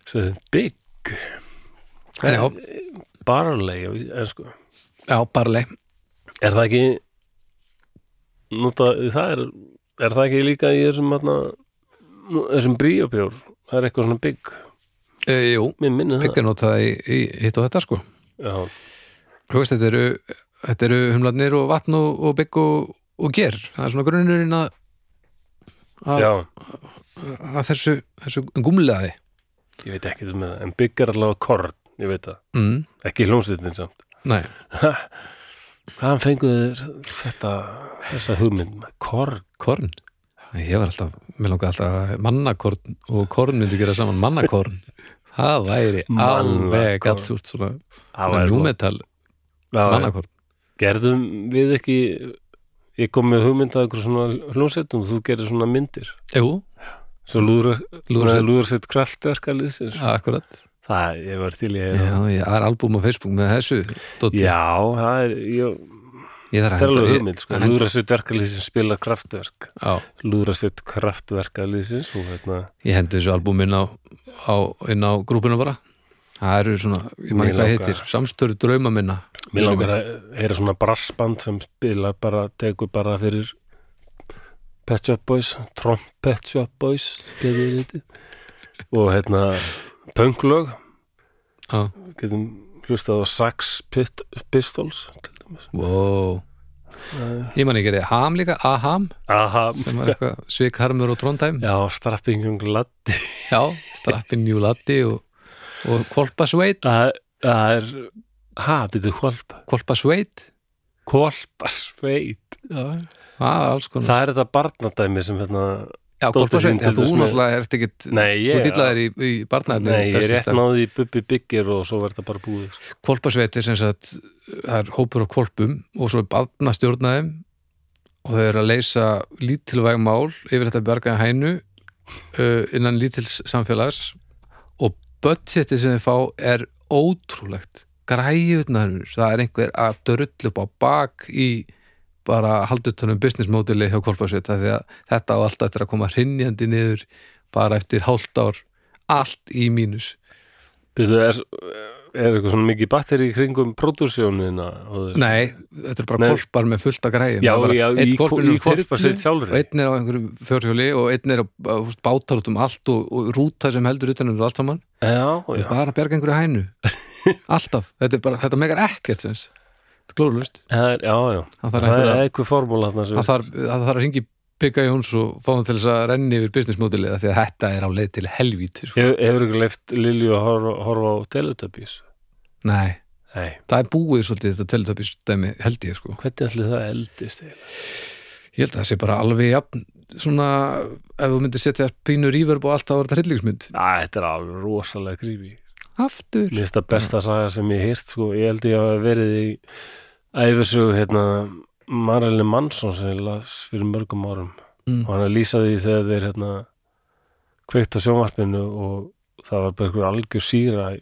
Svo Big En já, Barley á ensku já, barley. Er það ekki nota, það er, er það ekki líka í þessum matna, þessum bríobjór það er eitthvað svona big e, Jú, Big er notað í, í hitt og þetta sko. Já, Þú veist, þetta eru, þetta eru humlarnir og vatn og, og bygg og, og ger. Það er svona grunnurinn að að, þessu, þessu gúmlegaði ég veit ekki um það en big er allavega korn, ég veit það. Mm, ekki hljómsveitin samt. Nei, hvaðan fenguðu þér þetta þessa hugmynd? Korn? Korn? Ég var alltaf, mér langaði alltaf mannakorn og korn myndi gera saman mannakorn. Það væri alveg allt úr svona Já, mannakorn gerðum við ekki ég kom með hugmynd að einhver svona hljómsveitum þú gerir svona myndir. Jú, svo lúður, Lúðrasveit. lúðursett kraftverka liðsins. Akkurat. Það, ég var til ég Já, ég er albúm á Facebook með þessu dóti. já, það er ég, ég þarf að henda- hugmynd sko. að henda- lúðursett verka liðsins spila kraftverk. Já, lúðursett kraftverka liðsins og hérna ég hendi þessu albúm inn á, á, inn á grúpuna bara. Það eru svona, ég man ekki hvað heitir Samstöru drauma minna Mér langar að heyra svona brassband sem spila bara, tekur bara fyrir Pet Shop Boys Trompet Shop Boys og hérna punklög Já, getum hlustað á Sax Pit, Pistols wow. Það Ég man ekki er Ham líka, Aham? Aha, sem var eitthvað Svikharmur og Trondheim. Já, strappingjum ladd Já, Strappin New Laddi og, og Kolpasveit það það er ha, byrju hvolp Kolpasveit hvolpasveit Já, það er alls konar. Það er þetta barnadæmi sem hérna Já, til þú náttúrulega ert ekkit nei, Þú ég, dillaðir í, í nei, ég er rétt náði í Bubbi Byggir og svo verður þetta bara búið sko. Kolpasveit er sem sagt það er hópur á kolpum og svo er barna stjórnaðum og þau eru að leysa lítilvæg mál yfir þetta bjargaði hænu uh, innan lítils samfélags og budgetið sem þau fá er ótrúlegt græjutnarur, það er einhver að dörrull upp á bak í bara haldutunum business modeli hjá Kolpasveit af því að þetta á alltaf eftir að koma hrinjandi niður bara eftir hálft ár. Allt í mínus. Byrju, er, er eitthvað svona mikið batteri í kringum pródúsjónina? Og- Nei, þetta er bara Nei. kolpar með fullt af græjum. Já, já, í, korpasveit sjálfri og einn er á einhverju fjórhjóli og einn er á bátar út um allt og, og rúta sem heldur utan um allt saman. Já, já, bara að bjarga einhverju hænu alltaf, þetta bara, þetta megar ekkert þess. þetta er er, já, já. Það er eitthvað formúla það þarf, að ringi Bigga Jóns og fá hann til þess að renni yfir business modelið því að þetta er á leið til helvíti sko. hefur, ykkur leift Lilju að horfa, horfa á Teletubbies? Nei, nei, það er búið svolítið þetta teletöpis dæmi held ég sko. Hvernig ætli það eldist eiginlega? Ég held að það sé bara alveg jafn svona, ef þú myndir setja pínu ríverb og allt þá er þetta hryllingsmynd. Æ, þetta er alveg rosalega grífi Aftur Mér finnst það besta saga sem ég hýrt sko. ég held ég að verið í æfisögu hérna Marilyn Manson sem ég las fyrir mörgum árum Mm. og hann að lýsa því þegar þeir hérna kveikt á sjónvarpinu og það var bara einhver algjör síra í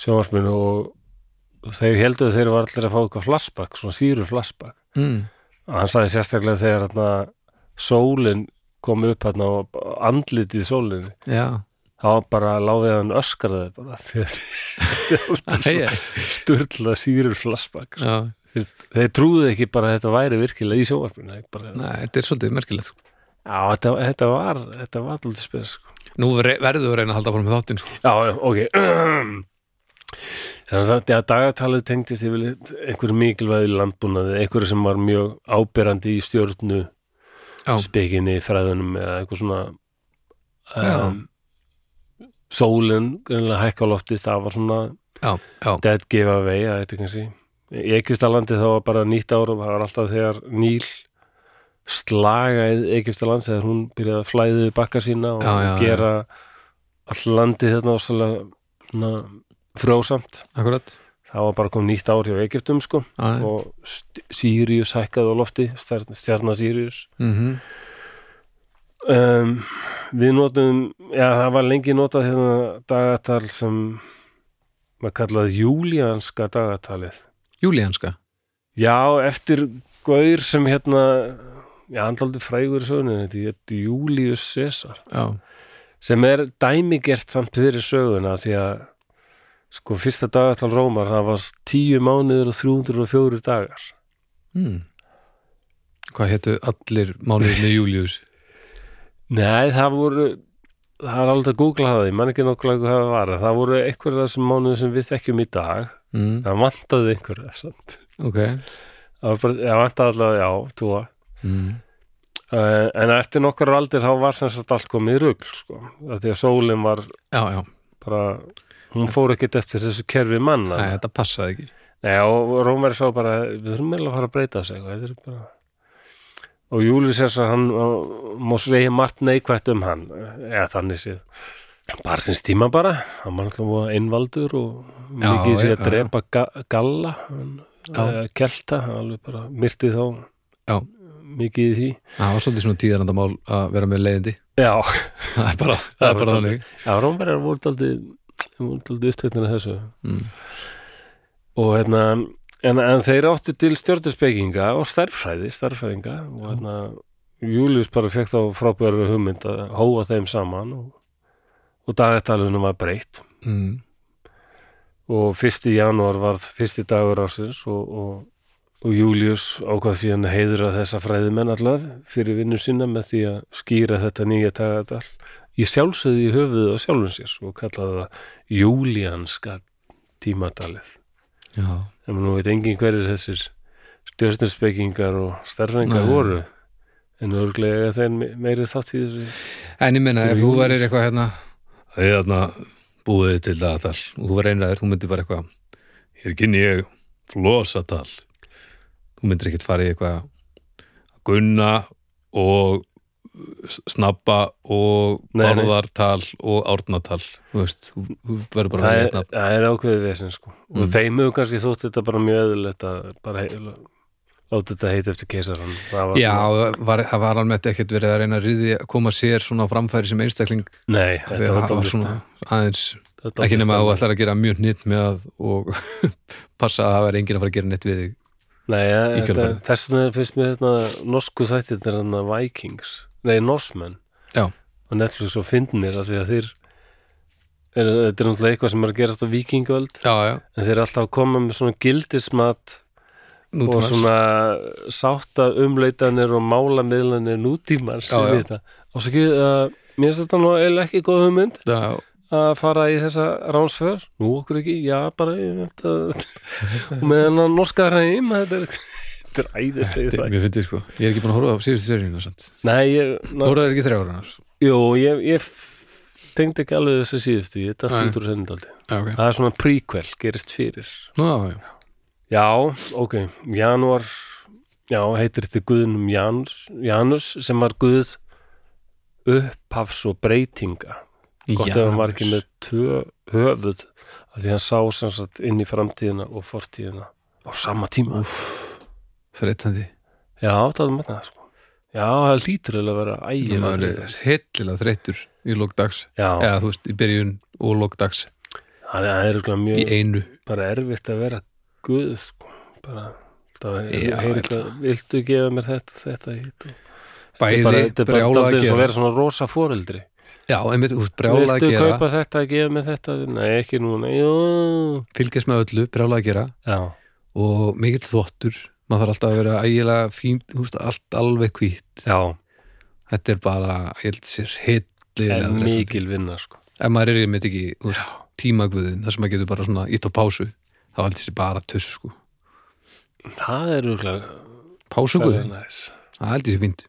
sjónvarpinu og þeir heldur að þeir var allir að fá eitthvað flashback, svona síru flashback mm. og hann sagði sérstaklega þegar hérna sólin kom upp hérna og andlitið í sólinni Já, þá bara láfið hann öskraði bara þegar Æ, æ. sturla síður flashback þeir, trúðu ekki bara að þetta væri virkilega í bara, Nei, þetta er svolítið merkilegt sko. já, þetta, þetta var þetta var alltaf spes sko. Nú ver- verður þú að reyna að halda fór með þáttinn sko. já, ok þannig að dagatalið tengdist yfirleitt einhverju mikilvæði landbúnaði einhverju sem var mjög áberandi í stjórnu Já. spekinni, fræðunum eða eitthvað svona um, sólin greinlega hækka lofti, það var svona Já, já, dead giveaway, það eitthvað kannski. Í Egyptalandi þá var bara nýtt ára það var alltaf þegar Níl slagaði Egyptalands þegar hún byrjaði að flæði við bakka sína og Já, gera all landið þetta áslega svona frjósamt. Akkurat. Það var bara kom nýtt ár hjá Egyptum sko og Sirius hækkaði á lofti stjarnar Sirius. Mhm. Um, við notum já það var lengi notað hérna dagatal sem maður kallaði júlíanska dagatalið. Júlíanska? Já eftir gaur sem hérna já hann aldrei frægur í sögunni þetta er Július Caesar Já, sem er dæmigert samt fyrir söguna því að sko fyrsta dagatal Rómar það var tíu mánuður og 304 dagar. Mm. Hvað hétu allir mánuðir með Július? Nei, það voru það er alveg að googla það, ég man ekki nokkulega hvað það var, það voru einhverja þessum mánuðum sem við þekkjum í dag, Mm. það vantaði einhverja samt. Ok það var bara, það vantaði allavega, já, túa mm. uh, en eftir nokkur aldir þá var sem sagt allt komið í rugl, sko, því að sólin var Já, já, bara hún fór ekkert eftir þessu kerfi manna Nei, þetta passaði ekki Nei, og Rómari sá bara, við þurfum meðlega að fara að breyta sig, þetta er bara og Július er svo hann má segja margt neikvætt um hann eða þannig séð. Bara sinns tíma bara, hann var náttúrulega einvaldur og mikið því að drepa ga galla eða kelta, alveg bara myrti þá. Já. mikið í því. Það var svolítið svona tíðarandamál að vera með leiðindi. Já, Það er bara, það er bara þannig. Já Rómari voru voru daldið upptöknir þessu. Mm. og hérna en, en þeir áttu til stjórnarspekinga og starffræði, starffræðinga og hérna Július bara fekk þá frábæru hugmynd að hóa þeim saman og, og dagatalunum var breytt. Mm. og fyrsti janúar varð fyrsti dagur ásins og, og, og Július ákvað síðan að heiðra þessa fræðimenn allar fyrir vinnu sinna með því að skýra þetta nýja dagatal. Í sjálfsögði í höfuðu og sjálfum sér og kallaði það júlíanska tímatalið Já, en nú veit engin hverjir þessir stjórnarspekingar og starfræðingar Nei. voru en örglega þeir me- meiri þátt í þessu en ég er ef þú værir eitthvað hérna Það er hérna búið til dagatal og þú var einræður, þú myndir bara eitthvað Hér kynni ég flosatal Þú myndir ekkert fara í eitthvað gunna og snabba og barðartal og árnatal. Þú veist, þú, verður bara það er, hérna það er ákveðið vesinn sko. og Mm. þeim hefur kannski þótt þetta bara mjög öðulegt að bara láta þetta heita eftir keisaran það Já, það var, var almennt ekkert verið að reyna að riði að koma sér svona framfæri sem einstakling. Nei, þetta var var svona aðeins ekki nema að þú ætlar að gera mjög nýtt með að og passa að það væri enginn að fara að gera neitt við þig Nei, ja, í þetta, þess vegna finnst mér þetta norsku þættir þetta Vikings, nei, Norsmenn Já. og Netflix og Finnir af því að þeir er, þetta er náttúrulega eitthvað sem er að gerast á vikingöld Já, já, en þeir eru alltaf að koma með svona gildismat og nútímans svona sátta umleitanir og málamiðlanir nútímans Já, já. og svo ekki uh, mér finnst þetta nú eiginlega ekki góð hugmynd Já, að fara í þessa ránsför. Nú okkur ekki, já bara að og með hennan norska hreim þetta er, þetta er þetta er- mér finnst sko. Ég er ekki búin að horfa á síðustu seríuna nei, ég, ná, Horfaðu ekki þrjára hans jú, ég, ég f- tengdi ekki alveg þessu síðustu. Ég dætti út úr sennindaldi Já, ok. Það er svona prequel, gerist fyrir. Nú, já, já, já, ok, janúar já, heitir þetta guðnum Janus, Janus sem var guð upphafs og breytinga. Gott ef hann var ekki með tvö höfuð því hann sá sem sagt inn í framtíðina og fortíðina á sama tíma Þrettandi já, það er magnað sko. Já, það lítur eiginlega að vera ægilega Það er þreyttur. heillilega þreyttur í lókdags Eða, þú veist, í byrjun og lókdags það er Í mjög bara erfitt að vera guð sko. Bara það er, viltu gefa mér þetta, þetta hitt og Bæði bara, þetta er bara brjála að gera. vera svona rosa foreldri. Já, einmitt, þú veist, brjála að viltu gera. kaupa þetta, gefa mér þetta? Nei, ekki núna, jú. Fylgjast með öllu, brjála að gera. Já, og mikill þvottur maður þarf alltaf að vera ægilega fín veist, allt alveg hvít já, þetta er bara, ég held sér þreytandi. mikil vinna sko. Ef maður er einmitt ekki, veist, tímagvöðin þar sem maður getur bara svona ítt á pásu þá heldur sér bara tuss sko. Það er rúglega pásugvöðin, það heldur sér fínt.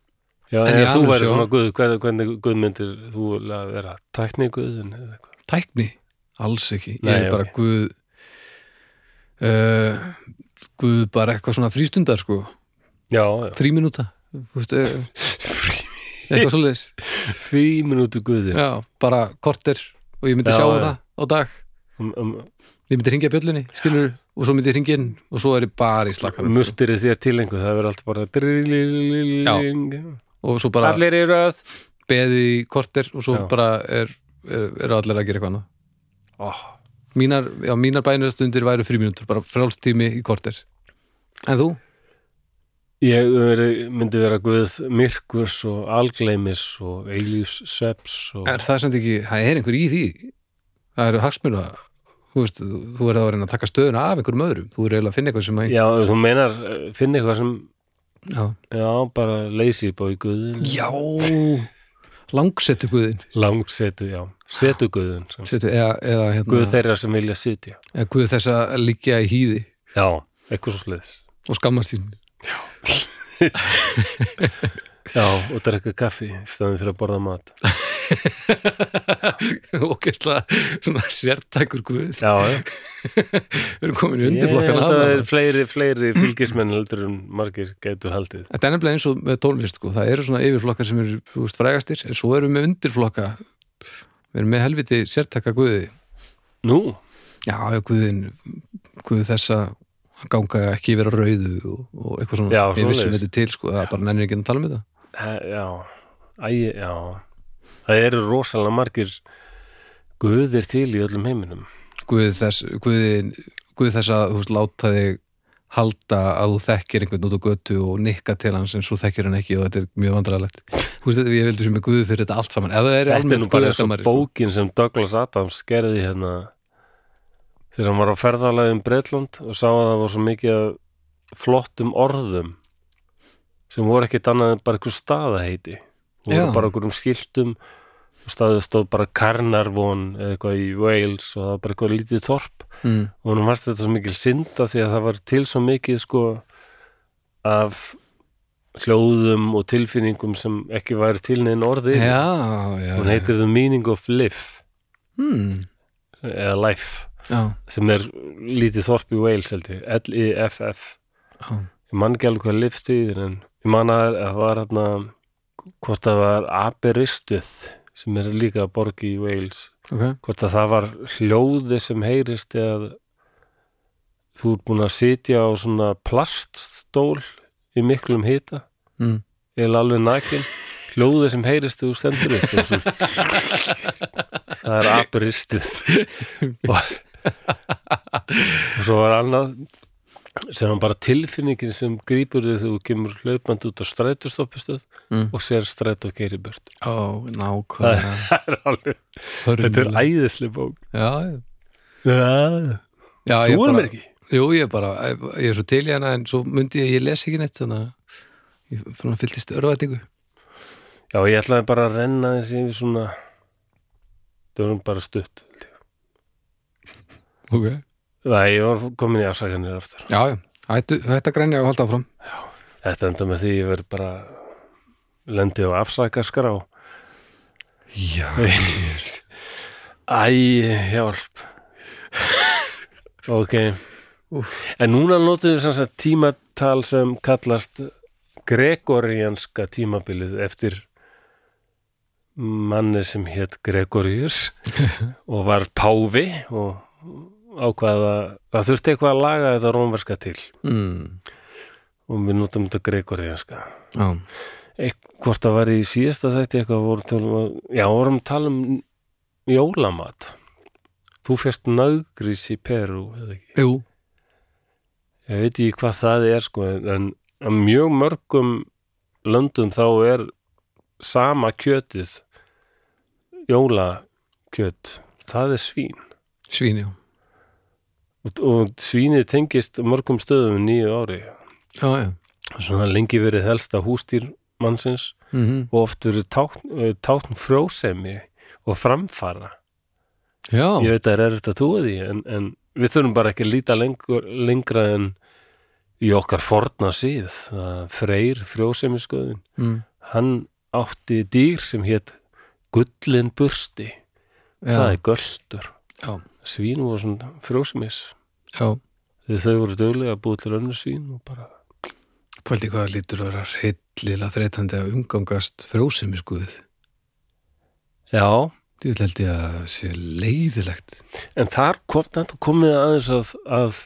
Já, En ef þú væri svona guð, hvernig, guð myndir þú að vera? Tækni guðin tækni, alls ekki. Ég Nei, er bara ok. guð uh, guð bara eitthvað svona frístundar sko, já, já. fríminúta eh, eitthvað svoleiðis. Frí minútu guðin já, bara korter og ég myndi Já, sjá já. það á dag. Um, um, ég myndi ringja bjöllunni, skilur og svo myndi ég ringja inn og svo er ég bara í slakkanum mustirið þér til einhver það verður alltaf bara og svo bara allir í röð beði korter og svo bara er, er, eru allir að gera eitthvað annað oh, mínar, mínar bænustundir væru fríminútur, bara frálstími í korter en þú? ég veri, myndi vera guð myrkurs og algleimis og eilífs sveps og Er það sem ekki, það er einhver í því. Það eru hagsmuna þú veist, þú, verður að reyna að taka stöðuna af einhverjum öðrum, þú er eiginlega að finna eitthvað sem að já, þú meinar, eh, finna eitthvað sem já, já, bara lazy boy guðin já. Langsetu guðin langsetu, já, setu guðin Setu, eða, eða, hérna, guð þeirra sem vilja sitja. Guð þess að liggja í hýði. Já, eitthvað svo sliðis og skammast sín. Já, og drekka kaffi í staðin fyrir að borða mat. Gæsla svona sértækur guð. Já, já. Við erum komin í undirflokkan það er fleiri, fleiri fylgismenn heldur en margir gætu haldið. Þetta er nefnilega eins og með tónlist sko. það eru svona yfirflokkar sem eru veist, frægastir en svo erum við undirflokka. Við erum með helviti sértæka guði. Nú, Já, já, guðin guð þess að ganga ekki á rauðu og, og eitthvað svona Já, við vissum þetta til, sko, það bara nennir ekki að tala um þetta. He- já. Æ, já. Það eru rosalega margir guðir til í öllum heiminum. Guð þess, guðin, guð þess að þú veist, láta þig halda að þú þekkir einhvern út á götu og nikka til hans en svo þekkir hann ekki og þetta er mjög vandræðalegt. Þú veist, ég vildi sem er guð fyrir þetta allt saman. Er Þetta er nú bara sko. bókin sem Douglas Adams gerði hérna þegar hann var á ferðalagi um Breitland og sá að það var svo mikið flottum orðum sem voru ekkit annað en bara einhver staðaheiti. Voru Já. bara einhverjum skiltum og staðið stóð bara Carnarvon eða eitthvað í Wales og það var bara eitthvað lítið þorp. Mm, og hún varst þetta svo mikil synda því að það var til svo mikið sko af hljóðum og tilfinningum sem ekki væri til neinn orði Já, já hún heitir The Meaning of Life. Hmm, eða Life Já, sem er lítið þorp í Wales L-I-F-F ég. Man ekki alveg hvað lift þýðir en ég man að það var hérna hvort það var Aberystwyth sem er líka borg í Wales. Ok. Hvort að það var hljóði sem heyrist eða þú ert búin að sitja á svona plaststól í miklum hita. Mm. eða alveg nakin hljóði sem heyrist þú stendur upp það er Aberystwyth og, og svo var annað sem var bara tilfinningin sem grípur þig þegar þú kemur hlaupandi út á strætustoppistöð Mm. og sér stræt og gerir burt. Ó, nákvæmlega. Það er alveg, þetta er æðisli bók. Já, já. Já, þú erum ekki. Jú, ég er bara, ég er svo til í hana en svo myndi ég, ég les ekki neitt þannig að ég fylltist örvætingu Já, ég ætlaði bara að renna þessi yfir svona það var bara stutt ég. Ok. Nei, ég var komin í afsakanir aftur. Já, já, hættu, þetta grænja og halda áfram. Þetta enda með því ég verð bara lendi á afsakaskrá Já, Æ, hjálp. Ok. En núna notum við sem sagt tímatal sem kallast gregorianska tímabilið eftir manni sem hétt Gregorius og var páfi og ákvaða það þurfti eitthvað að laga þetta rómverska til. Mm, og við notum þetta gregorianska. Já, hvort það var í síðasta þætti eitthvað voru tala um, já, vorum að tala um jólamat. Þú fyrst nöðgrís í Peru eða ekki, jú. Ég veit ekki hvað það er sko, en að mjög mörgum löndum þá er sama kjötið jólakjöt það er svín. Svín, já. Og, og svínið tengist mörgum stöðum nýju ári. Já, já. Svona lengi verið helsta hústýr mannsins mm og oft verið tákn, eh, tákn frjósemi og framfara. Já, ég veit að það er erfitt að trúa því en, en við þurfum bara ekki að líta lengur, lengra en í okkar forna síð. Freyr frjósemisköðin mm, hann átti dýr sem hétt gullin bursti það já, er göldur já, svín voru svona frjósemis já, þegar þau voru dögulega að búið til önnur svín og bara, Pældi hvað það lítur að vera hryllilega þreytandi að umgangast frjósemi skuðið. já Þú held ég að það sé leiðilegt. en þar kom komið aðeins að, að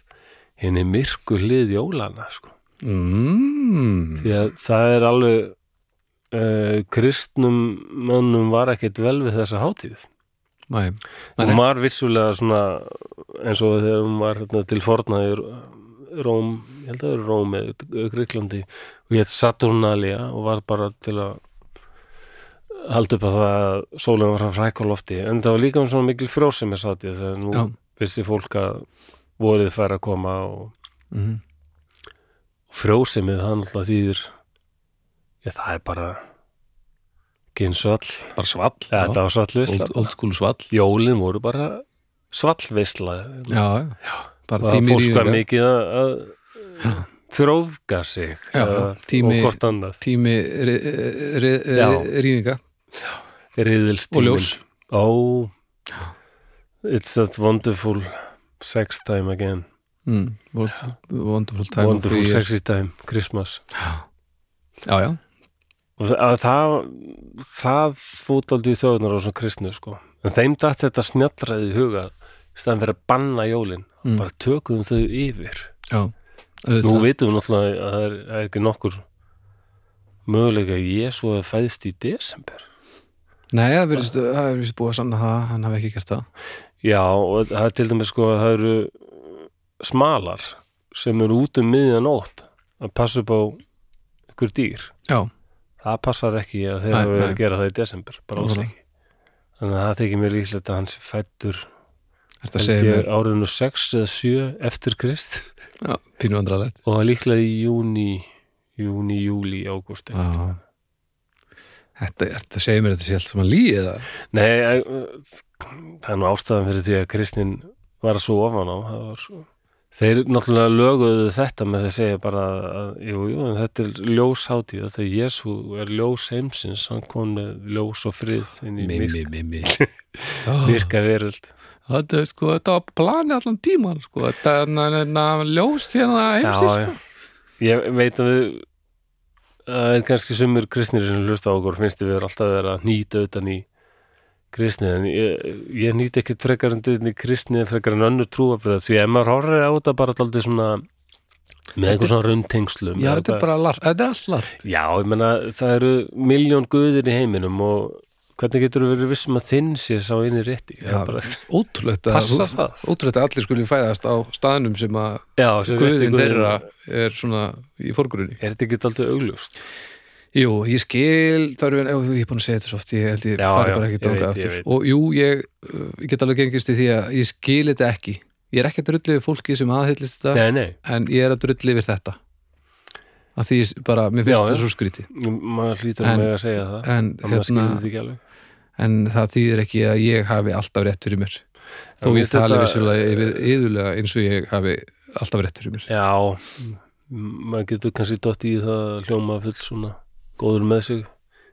henni myrku hlið jólana sko. Mm. því að það er alveg uh, kristnum mönnum var ekkert vel við þessa hátíð Nei. og maður vissulega svona eins og þegar hún var hérna, til fornaði Róm, ég held að það er Róm eða Greiklandi og ég heit Saturnalia og var bara til að halda upp að það að sólinn var frá frækolofti en það var líka um svona mikil frjósemi sátti þegar nú Já. vissi fólk að vorið fær að koma og Mm. frjósemið það náttúrulega þýðir já það er bara kynsvall Bara svall. ja, þetta var svallvisla Old, old school svall. jólin voru bara svallvisla Já, já. Bara tími fólk var mikið að, þrófga sig Já, tími- og hvort annað Tími Já. rýðinga. Og ljós. oh it's that wonderful sex time again Mm. Wonderful time. wonderful sexy time, Christmas Já, já. Og það, það, fótaldi í þjóðunar á svona kristnu sko. en þeim datt þetta snjallræði í huga í staðan fyrir að banna jólin Mm. bara tökum þau yfir Já. nú vitum við náttúrulega að það er, er ekki nokkur möguleika að Jésu að fæðist í desember Nei, það er vist búið að sanna það, hann hafi ekki gert það. já og það er til dæmis sko að það eru smalar sem eru út um miðjanótt að passa upp á ykkur dýr Já. Það passar ekki að þeir hafa verið að gera það í desember bara alls ekki. Þannig að það þykir mér líklegt að hans fættur árinu 6 eða 7 eftir Krist. Já, og líklega í júni júni, júli, ágúst. Þetta, þetta segir mér þetta sé allt saman líið eða? Nei, eh, það er nú ástæðan fyrir því að kristnin var svo ofan á. Það var svo Þeir náttúrulega löguðu þetta með að segja bara að, jú, jú, þetta er ljóshátíð, þegar Jésu er ljós heimsins, hann kom með ljós og frið inn í myrk, mimmi. myrka veröld. Þetta er sko, þetta var plani allan tíman, sko. Þetta er hérna ljóst hérna heimsins, Já, sko. já. Ég veit að við, það er kannski sumur kristnir sem hlusta á okkur, finnst við alltaf að vera nýta utan í kristni, en ég, ég nýta ekkert frekar en í kristni frekar en önnur trúabröð, því ef maður horfir á þetta bara alltaf svona með einhver svona rundtengslum Já, þetta er bara lar, þetta er allt lar. Já, ég menna, það eru miljón guðir í heiminum og hvernig getur þú verið vissum að þinn sé sá inn í rétti? Já, ótrúlegt að, ótrúlegt að allir skuli fæðast á staðnum sem að já sem guðin þeirra er svona í forgrunni. Er þetta ekki alltaf augljóst? Jú, ég skil, já, ég er búin að segja þetta svo oft, ég held ég fari bara ekki danga aftur. Og jú, ég, uh, ég get alveg gengist í því að ég skil þetta ekki. Ég er ekki að drulli við fólki sem aðhyllist þetta, Nei, nei, en ég er að drulli við þetta. Að því bara, mér finnst þetta svo skrítið. maður hlýtur En- með að segja það En, hérna, en það þýðir ekki að ég hafi alltaf rétt fyrir mér. Þó Já, ég tali vissulega yðurlega eins og ég hafi alltaf rétt fyrir mér. Já, maður getur kannski dott í það að hljóma full svona góður með sig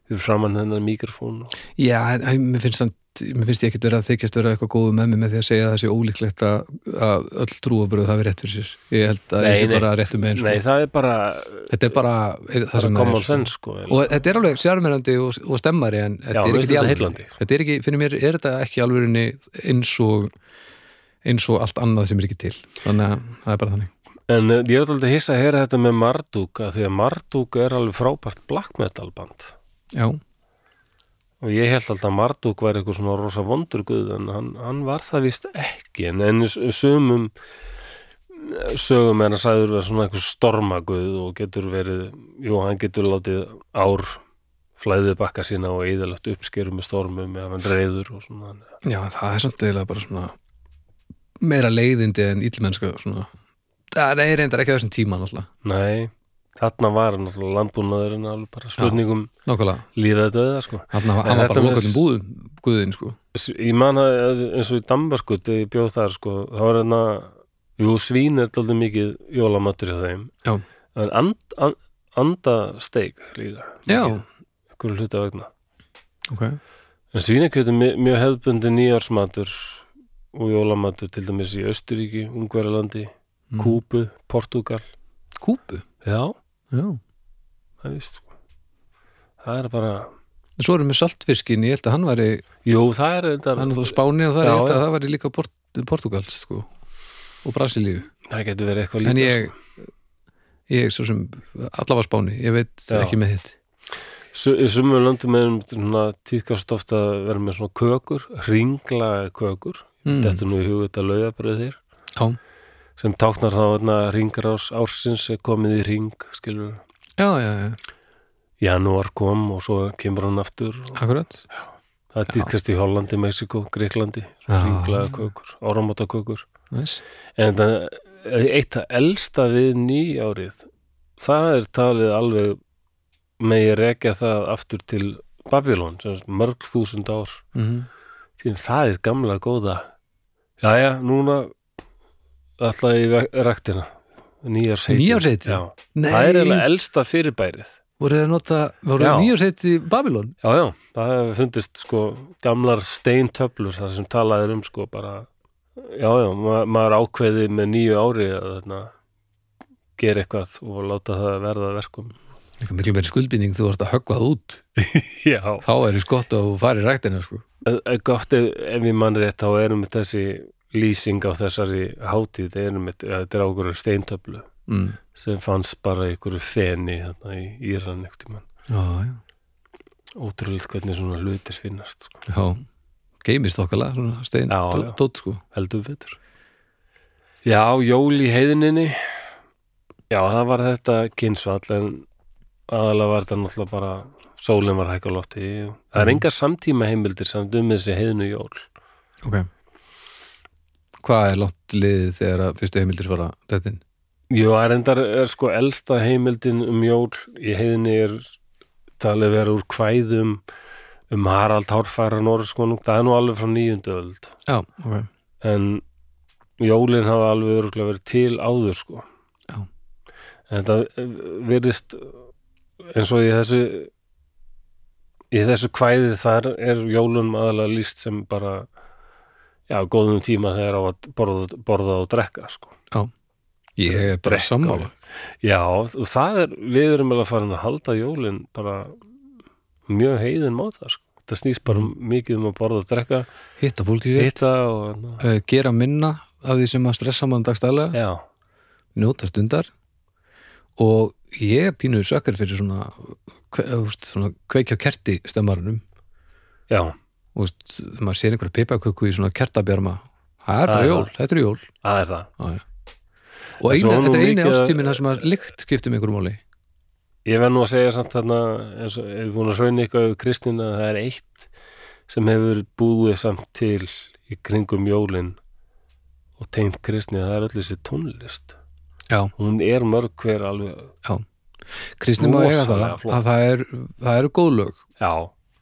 fyrir framann hennar mikrofón. Já, mér finnst, samt, mér finnst ég ekkert vera að þykjast vera eitthvað góðu með mig með því að segja að það sé ólíklegt að, öll trúabröð hafi rétt fyrir sér. Ég held að ég sé bara rétt um með eins Nei, það er bara, Þetta er bara er, það sem það er. sense sko Og þetta er alveg sérmærandi og, og stemmari en þetta Já, er ekki finnst þetta heillandi. Þetta er ekki, fyrir mér er þetta ekki alvörinni eins og eins og allt annað sem er ekki til. Þannig að það er bara þannig. En uh, ég er alltaf hissa að heyra þetta með Marduk að því að Marduk er alveg frábært black metal band. Já, og ég held alltaf að Marduk var eitthvað svona rosa vondur guð en hann, hann var það vist ekki. En enn sumum eh, sögum er að sæður vera svona eitthvað stormaguð og getur verið jú, hann getur látið ár flæðið bakka sína og eðalagt uppskeru með stormum eða hann reyður og svona. Já, það er samt eiginlega bara svona meira leiðindi en illmennska svona. Það er reyndar ekki á þessum tíma náttúrulega. Nei, þarna var náttúrulega landbúnaðurinn alveg bara spurningum lífið döða sko Hann var, hann bara lokað um búðum, guðin sko. ég man að eins og í Danmörku þegar ég bjóð þar sko þá var hérna, jú svín er daldið mikið jólamatur hjá þeim Já. en and, and, andasteik líka ykkur hluta vegna Ok. en svínakjöt er mjög, hefðbundi nýjársmatur og jólamatur til dæmis í Östuríki, Ungverjalandi Kúbu, Portugal Kúbu, Já, já. Það er sko. Það er bara Svo erum við saltfiskin, ég held að hann væri Jú, það er er náttúrulega Spáni og það, Já, ég held að það væri líka Port, Portugal sko, og Brasilíu. Það getur verið eitthvað líka En ég, sko. ég svo sem allavega Spáni, ég veit Já. ekki með þitt Su- Í sumum löndum er tíðkast ofta að vera með svona kökur ringlaga kökur. Mm. Þetta er nú í hug þetta laugabröð þér. Já, sem táknar þá hérna, ringrás ársins er komið í ring skilur já, já, já, janúar kom og svo kemur hann aftur akkurat. Það er tíðkast í Hollandi, Mexiko, Greiklandi Já. ringlaga kökur, áramóta kökur nice. en það, eitt að elsta við nýjárið það er talið alveg megi rekja það aftur til Babylon, mörg þúsund ár. Mm því það er gamla góða. Jæja, núna alltaf í ræktina. Nýjarsheiti Nei, það er eiginlega elsta fyrirbærið. Voru þið að nota voru Já. þið nýjárseit í Babylon Já, já, það hefur fundist sko gamlar steintöflur þar sem talað er um sko bara já, já, ma maður ákveði með nýju ári að þarna, gera eitthvað og láta það verða verkum. Eitthvað miklu meiri skuldbinding þú varst að höggva það út. Já, þá er þið skott að þú farir ræktina sko. gott ef, ef ég mann rétt þá erum við þessi lýsing á þessari hátíð við, ja, þetta er ákveður steintöflu mm. sem fannst bara í einhverju feni þarna í Íran ekkert tímann. Já, já, ótrúlega hvernig svona hlutir finnast sko. já geimist svona stein tótt sko. Heldur betur. Já, jól í heiðninni. Já, það var þetta kynsvall en aðalega var þetta náttúrulega bara sólin var hækka og það er Mhm. engar samtíma heimildir samt um þessi heiðnu jól. Ok hvað er langt liðið þegar að fyrstu heimildir fara þetta inn? Jú, það er endar er sko elsta heimildin um jól í heiðinni er talið vera úr kvæðum um Harald Hárfæra Norðskonung, það er nú alveg frá nýjundu öld. Já, ok, en jólin hafa alveg örgulega verið til áður sko. Já. en þetta virðist eins og í þessu í þessu kvæði þar er jólunum aðalega líst sem bara já, góðum tíma þegar á að borða, borða og drekka sko. Ég er bara Drekka sammála. já, og það er, við erum alveg farin að halda jólin bara mjög heiðin máta sko. það snýst bara Mhm. mikið um að borða og drekka. Hitta fólki rétt, og uh, gera minna af því sem að stressa mann dagstælega. Já, njóta stundar. Og ég er pínuð sökkar fyrir svona, kve, svona kveikja kerti stemmarunum já, og þú veist, maður sér einhverja pipaköku í svona kertabjarma. Það er bara er jól, þetta er jól. Það er það. Já, já. og eina, er þetta er eini að- ástíminn þar sem að lykt skiptum einhverjum máli. Ég verð nú að segja samt þarna eins og ef við búin að hrauna eitthvað við Kristina það er eitt sem hefur búið samt til í kringum jólin og tengt Kristni það er öll þessi tónlist. Já, hún er mörg hver alveg kristni má eiga það flott. að það, er, eru góð lög. Já,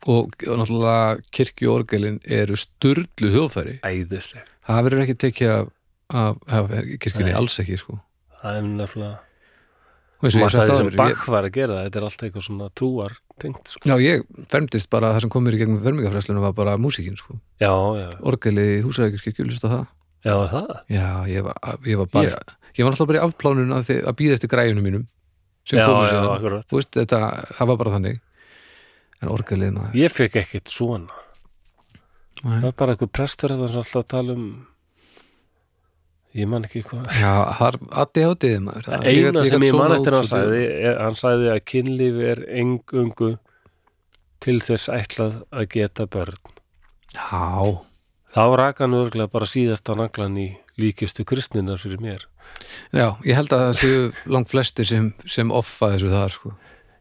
og, og náttúrulega kirkjuorgelin eru sturlu þjóðfæri. Æðisleg. Það verður ekki tekið af, af, af kirkjunni, alls ekki sko. það er nefnilega og eins og ég margt sagt að því sem ég, Bach var að gera þetta er allt eitthvað svona trúar tengt sko. já, ég fermdist bara það sem komur í gegnum fermingafræslinu var bara músíkin sko. já, já, orgelið húsækirkirkju, lusta það? Já, það? Já, ég var, ég var bara ég var alltaf bara í afplánun að, að býða eftir græjunum mínum sem já, komu já, síðan. akkurat. Þú veist, þetta, það var bara þannig en orgelið maður. Ég fekk ekkit svona. Það Nei. var bara eitthvað prestur þetta sem alltaf að tala um ég man ekki hvað. Já, það addi hátiðið maður. Það- eina ég sem gat ég man eftir hann er, hann sagði að kynlíf er engungu til þess ætlað að geta börn. Já, þá rak hann örglega bara síðasta naglan í líkistu kristninar fyrir mér. Já, ég held að það séu langt flestir sem, sem offa þessu þar sko.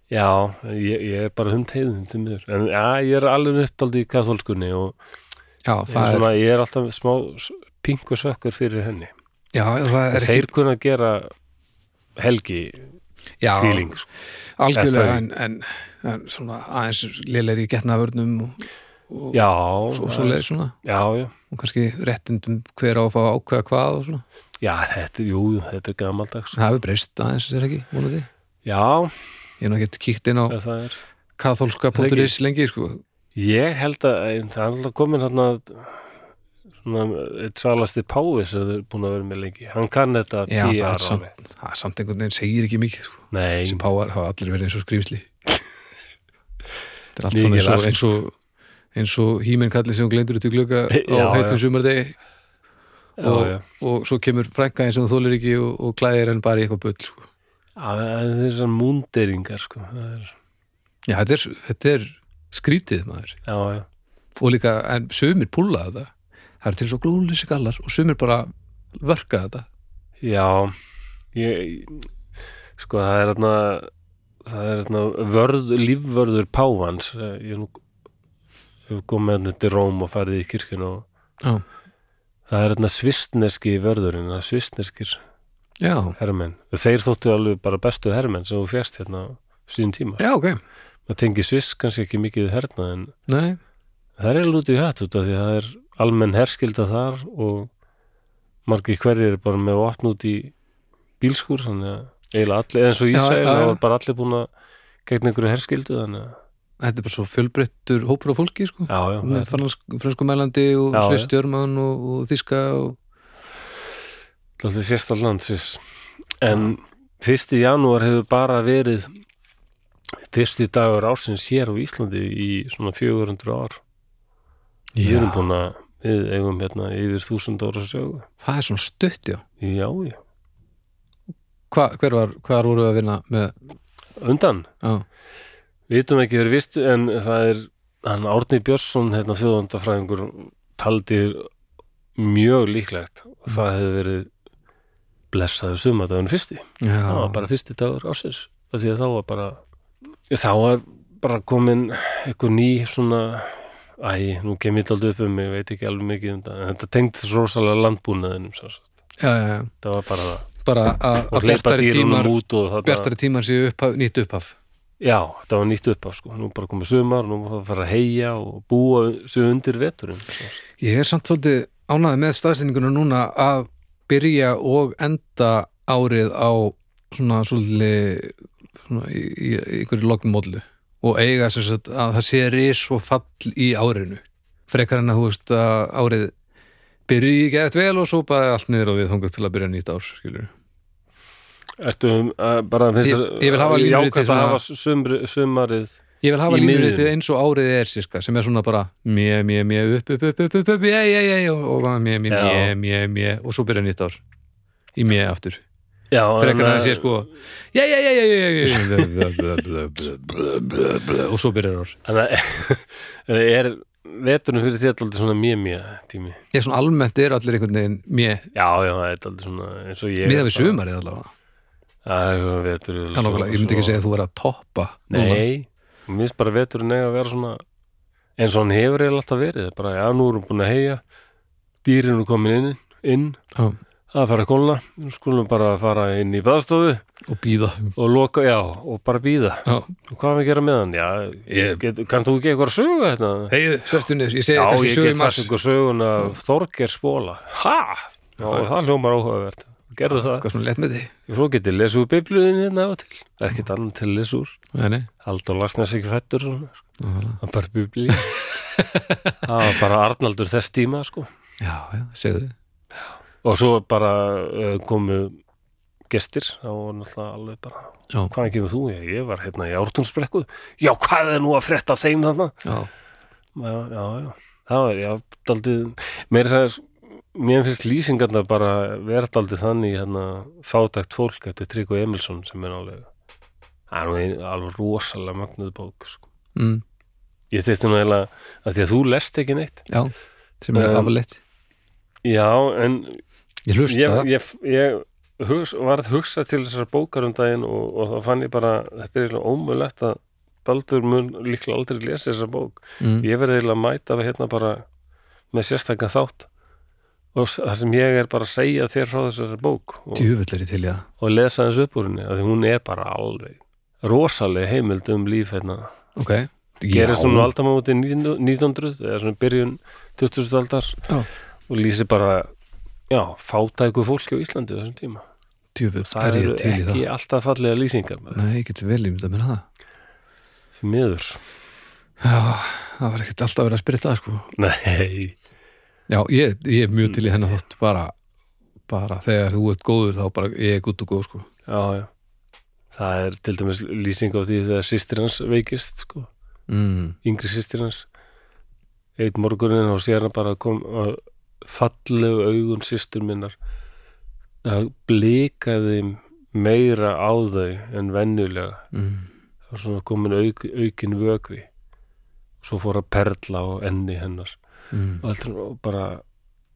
Já, ég, ég er bara hund heiðin til mér, en já, ég er alveg uppdaldi í katholskunni og já, það er, svona, ég er alltaf smá pingu sökkur fyrir henni. Já, það er þeir kunna gera helgi já, feeling sko. algjörlega en, en, en svona aðeins lélegri getnaðvörnum og, og já, svo, svo leið svona. Og kannski réttindum hver á að fá ákveða hvað og svona. Já, þetta, jú, þetta er gamaldags. Það hefur breyst aðeins, er ekki, vonandi? Já, ég hef ekki kíkt inn á katholska.is lengi sko. Ég held að það er alltaf komin hérna svona eitt svalasti páfi sem þau er búin að vera með lengi. Hann kann þetta Já, PR samt, það er samt einhvern veginn segir ekki mikið sko. þessi páar hafa allir verið eins og skrýmsli þetta er allt Mikið svona eins og, eins og eins og híminn kalli sem hún glendur út í glugga á já. sumardegi. Og, og svo kemur frænka eins og þólir ekki og, og klæðir henn bara í eitthvað bull sko. Já, það er þessar múnderingar sko. það er, já, þetta er, þetta er skrítið maður. Já, já. Og líka, en sumir púla þetta. Það er til svo glúlisi gallar og sumir bara vörka þetta. Já, ég, sko það er þarna, það er þarna vörð, lífvörður Pávans, ég er nú hefur komið hérna til Róm og farið í kirkjun og já, það er þarna svistneski vörðurinn, það er svistneskir já, hermenn. Þeir þóttu alveg bara bestu hermenn sem þú fjast hérna síðan tíma. já, ok Það tengi sviss kannski ekki mikið herna en nei, það er alveg út í hatt út af því að það er almenn herskilda þar og margir hverjir er bara með opn út í bílskur þannig að eiginlega allir, eins og já. það var bara allir búin að gegna einhverju herskildu þannig að, þetta er bara svo fjölbreyttur hópur á fólki sko já, já, með það er fransku mælandi og svistjörmann og, og þíska og alltaf sérstal land sviss. En fyrsti janúar hefur bara verið fyrsti dagur ársins hér á Íslandi í svona 400 ár. Við erum búin að við eigum hérna yfir þúsund ára sögu. Það er svona stutt, já. Já, já, Hva, hver var, hvar voru við að vinna með? Undan? Já, Vitum ekki verið vistu en það er hann Árni Björnsson hérna þjóðandafræðingur taldi mjög líklegt. Og það hefði verið blessaður sumadagun fyrsti. Já, það var bara fyrsti dagur ásins af því að þá var bara þá var bara komin eitthvað ný svona æ, nú kem ég aldrei upp um mig, veit ekki alveg mikið um það en þetta tengdi svo rosalega landbúnaðinum já, já, já. það var bara það bara að bjartari tímar bjartari tímar séu upphaf, nýtt upphaf. Já, þetta var nýtt upp af sko, nú bara komið sumar nú var það að fara að heia og búa sig undir veturinn ég er samt svolítið ánæði með staðsendinguna núna að byrja og enda árið á svona svolítið í, í, í einhverju lognmódlu og eiga sagt að það sé ris og fall í árinu. Frekar en að þú veist að árið byrji ekki eftir vel og svo bara allt niður og við þangað til að byrja nýtt ár skilur Ertu um, að bara finnst vil hafa línuritið jákvæmt að hafa sumarið Ég vil hafa miðjunni. eins og árið er sirka, sem er svona bara mjö, mjö, mjö, upp, upp, upp, upp, upp, upp, mjö, mjö, mjö, og, mjö, mjö, mjö, mjö, mjö, og svo byrja nýtt ár í mjö aftur. Já, Frekar en, að sé sko, já, já, já, já, og svo byrjar ár. Þannig er veturinn fyrir því alltaf svona mjög mjög tími Ég svona almennt er allir einhvern veginn mjö, Já, já, það er alltaf svona eins og ég miða við sumarið allavega. Það er eitthvað vetur Það er nokkulega, ég myndi ekki segja að þú er að toppa. núna. Nei, mér finnst bara veturinn eiga að vera svona eins og hann hefur eiginlega alltaf verið bara, já, nú erum við búin að heia dýrin eru komin inn, inn Já, að fara að kólna, nú skulum bara að fara inn í baðstofu og býða. og loka, já, og bara býða Já, og hvað að gera með hann? Já, Ég- get, kann þú ekki eitthvað að sögu þetta? heiðu, sérstu niður, ég segi Já, ég sögu í get mars. sagt ykkur sögun af Þorger Spóla Ha? Já, það hljómar áhugavert Gerðu það, Hvað svona lett með þig? svo getið lesið úr bibliðin hérna á til Ekkert annan til nei. Haldur Lagsnes ekki fættur. Það er bara biblíð Það var bara Arnaldur þess tíma sko. Já, já, segðu. Og svo bara uh, komu gestir þá var náttúrulega alveg bara Já, Hvaðan kemur þú? Ég, ég var hérna í Ártúnsbrekku Já, hvað er nú að frétta af þeim þarna? já, já, já, það var, já, mér er að mér finnst lýsingarna bara vera daldið þannig hérna, fátækt fólk eftir Tryggvo Emilsson sem er alveg ein, alveg rosalega mögnuð bók sko. mm, ég þyrfti nú eiginlega að því að þú lest ekki neitt já, sem er Um, afleitt. já, en Ég hlusta. ég, ég, ég hugs, var að hugsa til þessar bókar um daginn og, og þá fann ég bara þetta er eiginlega ómulegt að Baldur mun líklega aldrei lesa þessa bók mm. ég verði eiginlega að mæta við hérna bara með sérstakka þátt og það sem ég er bara að segja þér frá þessari bók og, og lesa þessu upp úr henni því hún er bara alveg rosaleg heimild um líf hérna Ok. gerist hún aldamóti 1900 eða svona byrjun 2000 aldar Já. og lýsi bara já, fátæku fólki á Íslandi þessum tíma Djúvill, það er eru í það. ekki alltaf fallega lýsingar með Nei, ég geti vel ímyndað mér það. því miður Já, það var ekkert alltaf verið að spyrja það, sko. nei Já, ég, ég er mjög til í hennar þátt bara, bara þegar þú ert góður þá bara ég er gutt og góð sko. Já, já. Það er til dæmis lýsing á því þegar sýstir hans veikist sko, mm. yngri sýstir hans. Eitt morgunin og sér hann bara kom að fallegu augun sýstur minnar. Það blikaði meira á þau en venjulega. Mm. það var svona komin auk, aukin vökvi. Svo fór að perla á enni hennar Mm. og allt og bara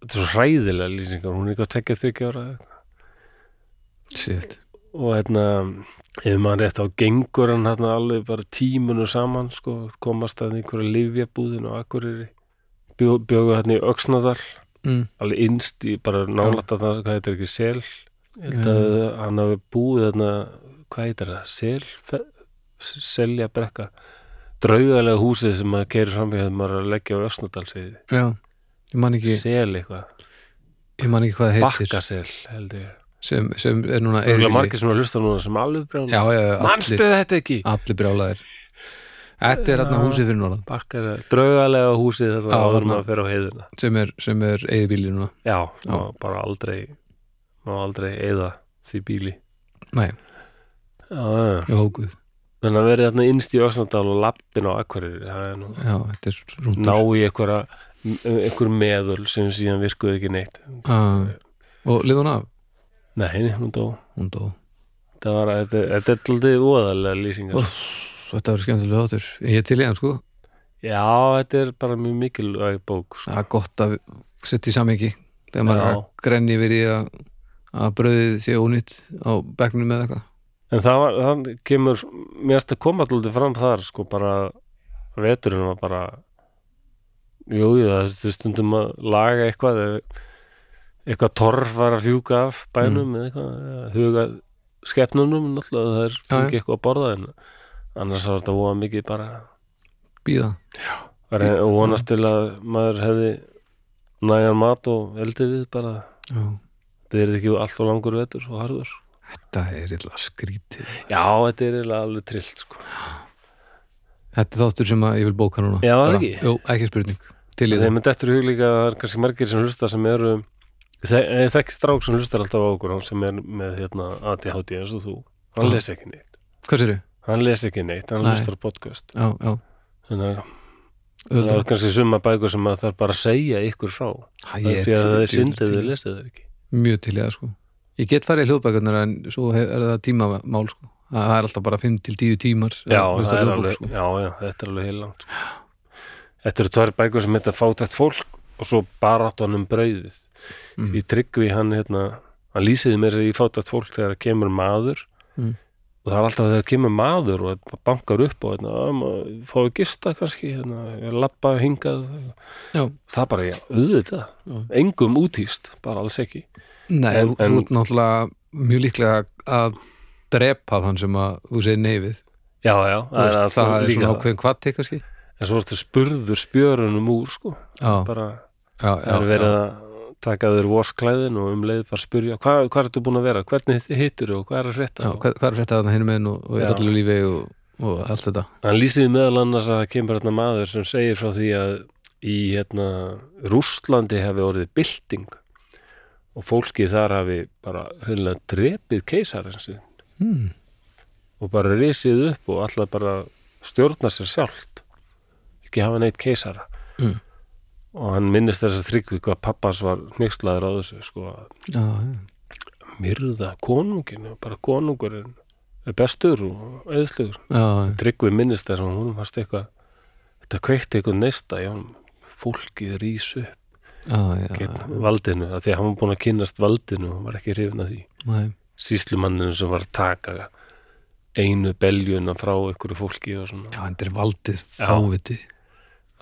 þetta er svo hræðilega lýsingar. Hún er ekki að tekja þryggja ára. Shit. Og hérna ef maður rétt á gengur hann hérna alveg bara tímunu saman sko, komast að einhverja livjabúðin og akkuriri Bjó, bjógu hérna í Öxnadal. Mm. alveg innst í bara nálætt að það hvað heitir ekki sel? Að hann hafi búið hérna hvað heitir það, sel selja brekka draugalega húsið sem maður keirir fram í þegar maður er að leggja á Öxnadalsiði Já, ég man ekki, sel eitthvað, ég man ekki hvað það heitir. Bakkasel held ég. Sem, sem er núna er Eyðibýli. margir sem að hlusta núna sem alveg brjála Já, já, já, Manstu allir, þetta ekki? allir brjálaðir. Þetta er hérna húsið fyrir norðan. Bakkar, draugalega húsið þetta áður þarna. maður fyrir á heiðina. Sem er, sem er eðibíli núna. Já, Já. bara aldrei aldrei eyða því bíli. Nei, já, hókuð en að vera þarna innst í Öxnadal og lappin á rúndur ná í einhver meðul sem síðan virkuði ekki neitt. Ah. Og liðun af, Nei, hún dó. Hún dó. Var, þetta, þetta er alltaf óðalega lýsingar Úff, Þetta var skemmtilega þáttur. Ég til í hann sko. Já, þetta er bara mjög mikilvæg bók sko. Það er gott að setja í samingi þegar maður Já. að grenni verið að að brauðið sé ónýtt á bekknum með eitthvað En það, var, það kemur mér erst að koma alltaf fram þar sko bara veturinn var bara jú, jú, það er stundum að laga eitthvað eitthvað torf var að fjúka af bænum eða eitthvað, huga skepnunum náttúrulega það er Já, fengi eitthvað að borða en annars var þetta voða mikið bara Býða og vonast til að maður hefði nægan mat og eldi við bara. Já. þetta er ekki allt og langur vetur og harður Þetta er illa skrítið. Já, þetta er eiginlega alveg trillt sko. Þetta er þáttur sem að ég vil bóka núna. Já, Bara- ekki? Jú, ekki spurning. Það. er dettur í hug líka að það er kannski margir sem hlusta sem eru þe- þekkt strák sem hlustar alltaf á okkur sem er með hérna, ADHD eins og þú. Hann Já. les ekki neitt. Hvað sér hann les ekki neitt, hann Nei. hlustar á podcast. Já, já. Þannig að það er kannski summa bækur sem að það er bara að segja ykkur frá. Hæ, ég því að það er syndið þið lesið það ekki. Mjög til í það sko Ég get farið í hljóðbækurnar en svo er það tímamál sko Það er alltaf bara 5 til 10 tímar já, það er alveg, sko. já, já, þetta er alveg heil langt sko. Þetta eru tvær bækur sem heita Fátætt fólk og svo baráttan um brauðið Mm. í tryggvi hann hérna hann lýsiði mér í Fátætt fólk þegar kemur maður Mm. og það er alltaf þegar kemur maður og þetta bankar upp og hérna, að maður fái gista kannski hérna, ég lappa hingað Já. það bara, já, auðvitað engum útýst, bara alls ekki Nei, En- þú ert náttúrulega mjög líklega að drepa þann sem að þú segir neyfið já, já, það, veist, alltaf það er líka svona ákveðin kvatti kannski. En svo ertu spurður spjörunum úr sko, Já, bara já, það já, er verið að taka þér vosklæðin og um leið bara spurja hvað, hvað ertu búin að vera, hvernig hittur og hvað er að frétta? Og hvað, er frétta þarna hinum einn og, og er allir lífi og, og allt þetta? Hann lýsiði meðal annars að það kemur hérna maður sem segir frá því að í hérna Rússlandi hefði orðið bylting og fólki þar hafi bara hreinlega drepið keisarinn sin hmm. og bara risið upp og alltaf bara stjórna sér sjálft. Ekki hafa neitt keisara. Mm. og hann minnist þess að þryggvi hvað pappas var hnyggslaður á þessu sko að Já, já, myrða konunginu, bara konungurinn er bestur og eðslugur já, Tryggvi minnist þess að hún varst eitthvað þetta kveikti eitthvað neista já, fólkið rís upp gegn valdinu, af því að hann var búin að kynnast valdinu og var ekki hrifin að því. Síslumanninu sem var að taka einu beljuna frá einhverju fólki og svona, já, þetta er valdið fáviti.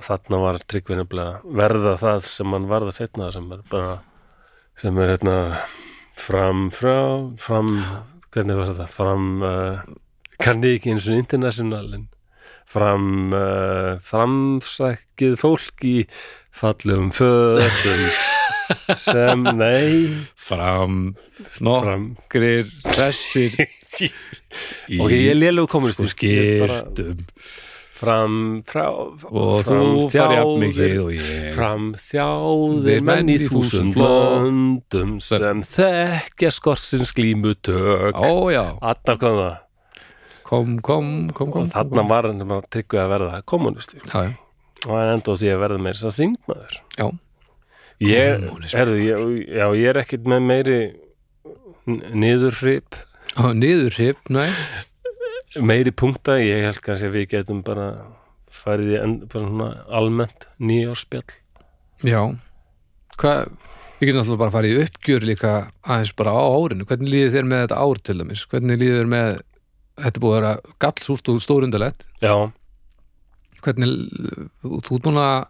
Þarna var Tryggvi nefnilega verða það sem hann varða setna sem er bara sem er hérna fram frá fram, hvernig var þetta? Fram uh, kann ég ekki eins og international en fram uh, framsækið fólk í fallegum fötum sem, nei Fram, fram nokkrir hressir í ok, ég er lélegu komunist skýrtum fram, frá og þú far jafn mikið og ég fram þjáðir menn í þúsund löndum Þögn. sem þekkja skorsins glímu tök ó já, Þarna kom kom, kom, kom, og þarna var hann að tryggja að verða kommunisti já, já, og hann enda á því að verða meira þess að þingmaður. Já, ég, herðu, ég, já, ég er ekkit með meiri niðurhrip. Og niður hip, næ meiri punkta, ég held kannski að við getum bara farið í en, bara svona almennt nýjárspjall. Já, hvað við getum alltaf bara að fara í uppgjör líka aðeins bara á árinu, hvernig líður þér með þetta ár til dæmis, hvernig líður þér með þetta búið að vera gallsúrt og stórundalett já, hvernig þú ert búin að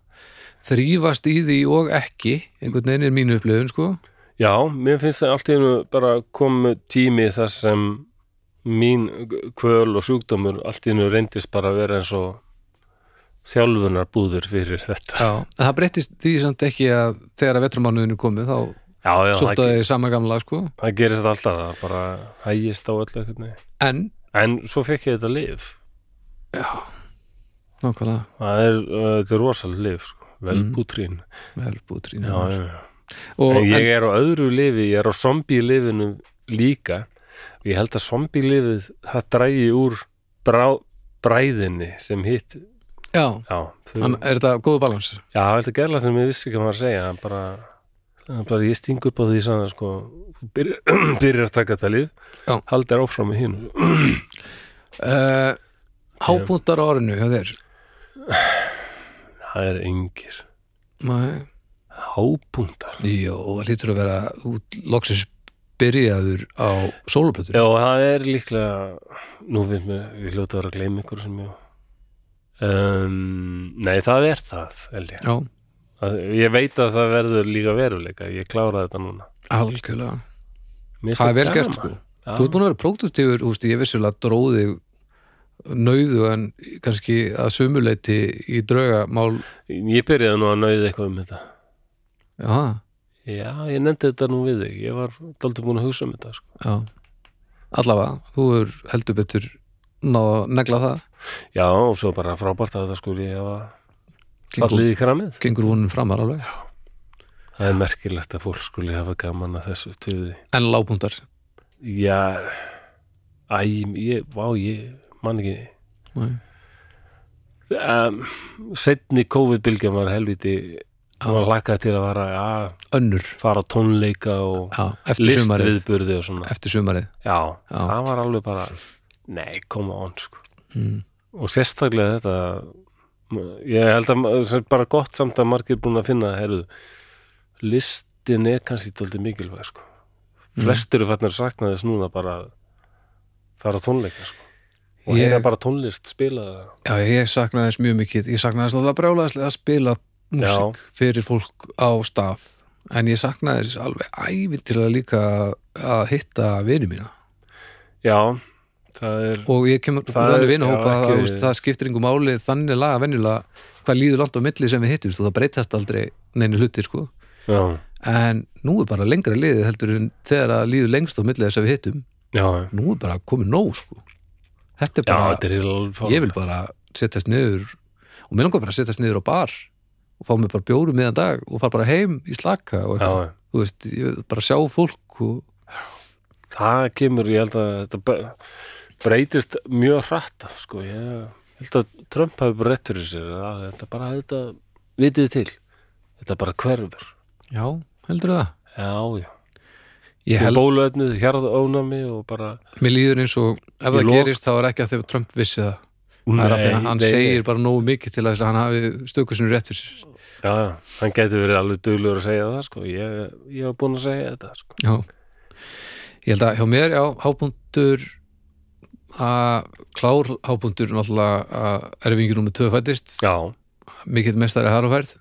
þrýfast í því og ekki einhvern veginn er mínu upplifun sko. Já, mér finnst það allt í hennu bara komu tími þar sem mín kvöl og sjúkdómur allt í hennu reyndist bara að vera eins og þjálfunar búður fyrir þetta. Já, það breyttist því samt ekki að þegar að vetramánuðinu komið þá já, já, það, sóttaði sama gamla sko. það gerist alltaf það bara hægist á öllu en, en svo fekk ég þetta lif nákvæmlega. Það er, uh, er rosalega lif sko. velbútrín. Velbútrín já, já, já. Og en ég en, er á öðru lifi, ég er á zombie-lifinu líka. Og ég held að zombie-lifið það drægi úr brá, bræðinni sem hitt. Já, já, þau, en er þetta góðu balans já þetta gerla þegar mér vissi ekki hvað maður að segja. Það bara, það er bara ég sting upp á því sann sko, þú byrjar, byrjar að taka þetta lif Já. haldir áfram með hinn uh, hábúntar á árinu hjá þér það er engir Nei. hápuntar Jó, það lítur að vera loksins byrjaður á sóluplötur Já, það er líklega nú við við hljóta að vera að gleyma ykkur sem ég um, Nei, það er það. Já, ég veit að það verður líka veruleika ég klára þetta núna. Algjörlega. Það er vel gert sko. Já. Þú ert búin að vera próduktífur, ég vissulega dróði nauðu en kannski að sumuleiti í draugamál. Ég byrjaði nú að nauða eitthvað um þetta. Já, Já, ég nefndi þetta nú við þig. Ég var daldið búin að hugsa um þetta sko. já. Allavega, þú er heldur betur náða að negla það. Já, og svo bara frábært að þetta skuli hafa gengur, fallið í kramið. gengur vonum framar alveg? Það er merkilegt að fólk skuli hafa gaman að þessu töði En lágpúntar Já, æ, ég, vá, ég man ekki um, setni COVID-bylgjan var helviti hann var hlakkað til að vara að Önnur, fara tónleika og já, listviðburði og svona Eftir sumarið já, Já. það var alveg bara nei, koma on sko. mm. og sérstaklega þetta ég held að það er bara gott samt að margir búin að finna heyrðu, listin er kannski aldrei mikilvæg sko. Mm. flestir eru fannir að sakna þess núna bara að fara á tónleika sko. Og Ég- heyra bara tónlist spila Já, ég saknaði þess mjög mikið. Ég saknaði þess alltaf brjálæðislega að spila músík fyrir fólk á stað. En ég saknaði þess alveg ævintilega líka að- að hitta vini mína. Já, það er og ég kemur er- er vinahópa að ekki- það skiptir yngur máli. Þannig laga venjulega hvað líður langt á milli sem við hittumst og það breytast aldrei neini hlutir sko. Já, en nú er bara lengra liðið heldur en þegar það líður lengst á milli þess að við hittum. Já, nú er bara komið nóg sko þetta er já, bara, þetta er ég vil bara setjast niður og mér langar bara að setjast niður á bar og fá mér bara bjóru miðan dag og fara bara heim í slaka og já, þú veist, ég vil bara sjá fólk og það kemur, ég held að þetta breytist mjög hratt sko, ég held að Trump hafi bara rétt fyrir sér að þetta bara, þetta vitið til, þetta bara hverfur. Já, heldur það? Já, já, og bóluefnið, hjarðónami og bara, mér líður eins og ef Ég það lok- gerist þá er ekki að þegar Trump vissi það. Það er að því að hann segir bara nógu mikið til að hann hafi stökusinu rétt fyrir sér. Já, hann getur verið alveg duglur að segja það, sko, ég, ég var búin að segja þetta, sko, já, ég held að hjá mér, já, hápuntur að klár hápuntur náttúrulega að erfingi númer tvö fættist já, mikill mestari harafærð